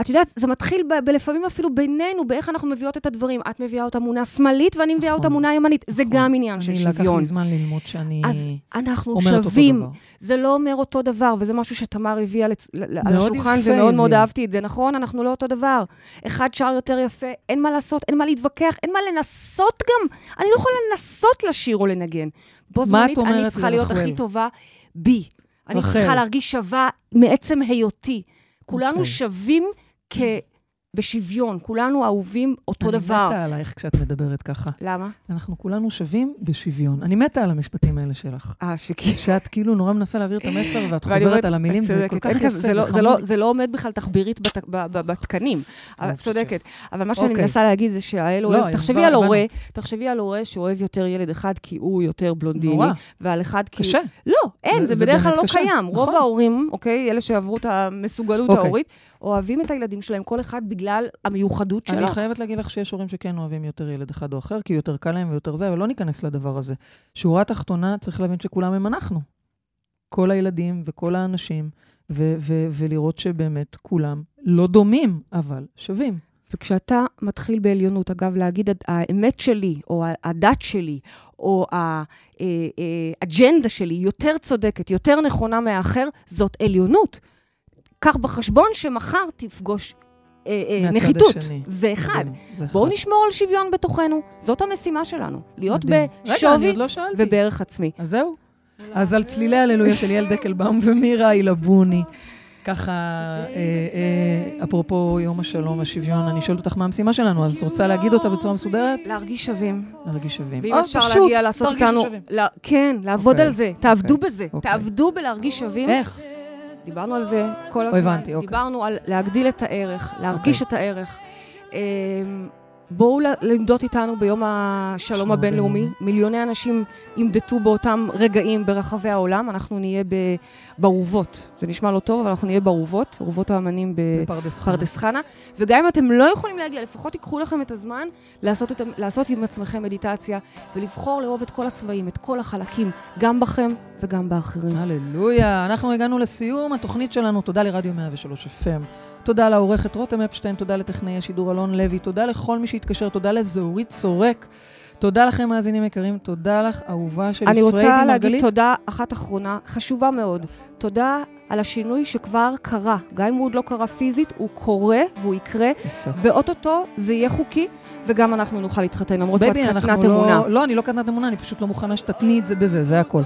Speaker 3: את יודעת, זה מתחיל ב- בלפעמים אפילו בינינו, באיך אנחנו מביאות את הדברים. את מביאה אותה מונה שמאלית ואני מביאה
Speaker 2: נכון,
Speaker 3: אותה מונה ימנית. זה
Speaker 2: נכון.
Speaker 3: גם עניין של
Speaker 2: אני לקח
Speaker 3: שוויון.
Speaker 2: לי זמן ללמוד שאני
Speaker 3: אז אנחנו
Speaker 2: אומרת אותו
Speaker 3: שווים.
Speaker 2: דבר.
Speaker 3: זה לא אומר אותו דבר, וזה משהו שתמר הביאה לצ... על השולחן, ומאוד מאוד. אהבתי את זה. נכון, אנחנו לא אותו דבר. אחד שר יותר יפה, אין מה לעשות, אין מה להתווכח, אין מה לנסות גם. אני לא יכולה לנסות לשיר או לנגן. בו זמנית, אני צריכה להיות? הכי טובה בי. אני. צריכה להרגיש שווה מעצם היותי. כולנו
Speaker 2: אוקיי.
Speaker 3: שווים כ... בשוויון, כולנו אהובים אותו
Speaker 2: אני
Speaker 3: דבר.
Speaker 2: מתה עלייך כשאת מדברת ככה.
Speaker 3: למה?
Speaker 2: אנחנו כולנו שווים בשוויון. אני מתה על המשפטים האלה שלך.
Speaker 3: אה, שכי...
Speaker 2: שאת כאילו נורא מנסה להעביר את המסר, ואת חוזרת על המילים, זה. כל כך יפה, זה
Speaker 3: לא- זה
Speaker 2: חמוד.
Speaker 3: לא- זה לא עומד בכלל תחבירית בת- ב- ב- בתקנים.
Speaker 2: אני
Speaker 3: את
Speaker 2: חושבת
Speaker 3: צודקת. אבל מה שאני
Speaker 2: אוקיי.
Speaker 3: מנסה להגיד זה שהאל
Speaker 2: לא,
Speaker 3: אוהב, תחשבי. על הורה, תחשבי על הורה שאוהב יותר ילד אחד כי הוא יותר בלונדיני,
Speaker 2: נורא,
Speaker 3: ועל אחד כי...
Speaker 2: קשה.
Speaker 3: לא, אין,
Speaker 2: זה-
Speaker 3: בדרך כלל לא. קיים. רוב
Speaker 2: נכון.
Speaker 3: ההורים, אוקיי, אלה שעברו את המסוגלות
Speaker 2: אוקיי.
Speaker 3: ההורית, אוהבים את הילדים שלהם, כל אחד בגלל המיוחדות שלו.
Speaker 2: אני חייבת להגיד לך שיש הורים שכן אוהבים יותר ילד אחד או אחר, כי יותר קל להם ויותר זה, אבל לא ניכנס לדבר הזה. שורה תחתונה, צריך להבין שכולם הם אנחנו. כל הילדים וכל האנשים, ו- ו- ולראות שבאמת כולם לא דומים, אבל שווים.
Speaker 3: וכשאתה מתחיל בעליונות, אגב, להגיד, "הד- האמת שלי, או הדת שלי, או האג'נדה שלי יותר צודקת, יותר נכונה מהאחר, זאת עליונות. קח בחשבון שמחר תפגוש אה, אה, נחיתות.
Speaker 2: השני.
Speaker 3: זה אחד.
Speaker 2: מדהים.
Speaker 3: בואו נשמור על שוויון בתוכנו. זאת המשימה שלנו, להיות
Speaker 2: מדהים. רגע,
Speaker 3: בשווי
Speaker 2: עוד לא שאלתי.
Speaker 3: ובערך עצמי.
Speaker 2: אז זהו. אז על צלילי הללויה של יעל דקלבאום ומירה אילבוני. ככה, אה, אה, אפרופו יום השלום והשוויון, אני שואלת אותך מה המשימה שלנו, אז את רוצה להגיד אותה בצורה מסודרת?
Speaker 3: להרגיש שווים.
Speaker 2: להרגיש שווים.
Speaker 3: ואם
Speaker 2: או
Speaker 3: אפשר
Speaker 2: פשוט,
Speaker 3: להגיע לעשות איתנו... כן, לעבוד
Speaker 2: אוקיי,
Speaker 3: על זה. תעבדו
Speaker 2: אוקיי,
Speaker 3: בזה.
Speaker 2: אוקיי.
Speaker 3: תעבדו בלהרגיש שווים.
Speaker 2: איך?
Speaker 3: דיברנו על זה כל הזמן.
Speaker 2: הבנתי, אוקיי.
Speaker 3: דיברנו על להגדיל את הערך, להרגיש
Speaker 2: אוקיי.
Speaker 3: את הערך. בואו למדוד איתנו ביום השלום
Speaker 2: שלום
Speaker 3: הבינלאומי. מיליוני אנשים ימדדו באותם רגעים ברחבי העולם. אנחנו נהיה ב- באורוות. זה נשמע לא טוב, אבל אנחנו נהיה באורוות, אורוות האמנים.
Speaker 2: בפרדס חנה.
Speaker 3: וגם אם אתם לא יכולים להגיע, לפחות תיקחו לכם את הזמן לעשות, את, לעשות עם עצמכם מדיטציה, ולבחור לאהוב את כל הצבעים, את כל החלקים, גם בכם וגם באחרים.
Speaker 2: הללויה. אנחנו הגענו לסיום התוכנית שלנו. תודה לרדיו 103 FM. תודה לעורכת רותם אפשטיין, תודה לטכנאי השידור אלון לוי, תודה לכל מי שהתקשר, תודה לזהורית סורק. תודה לכם, מאזינים יקרים, תודה לך, אהובה שלי,
Speaker 3: אני רוצה
Speaker 2: פריידי
Speaker 3: להגיד
Speaker 2: מרגלית.
Speaker 3: תודה אחת אחרונה, חשובה מאוד. תודה על השינוי שכבר קרה. גם אם הוא עוד לא קרה פיזית, הוא קורה והוא יקרה. ואו-טו-טו זה יהיה חוקי, וגם אנחנו נוכל להתחתן, למרות שאת קטנת אמונה.
Speaker 2: לא... לא, אני לא קטנת אמונה, אני פשוט לא מוכנה שתתני את זה בזה, זה הכל.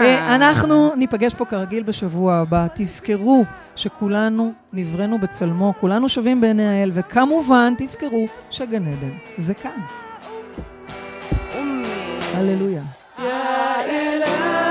Speaker 2: אה, אנחנו ניפגש פה כרגיל בשבוע הבא. תזכרו שכולנו נבראנו בצלמו, כולנו שווים בעיני האל, וכמובן, תזכרו שגן עדן זה כאן. הללויה.
Speaker 6: Maybe there's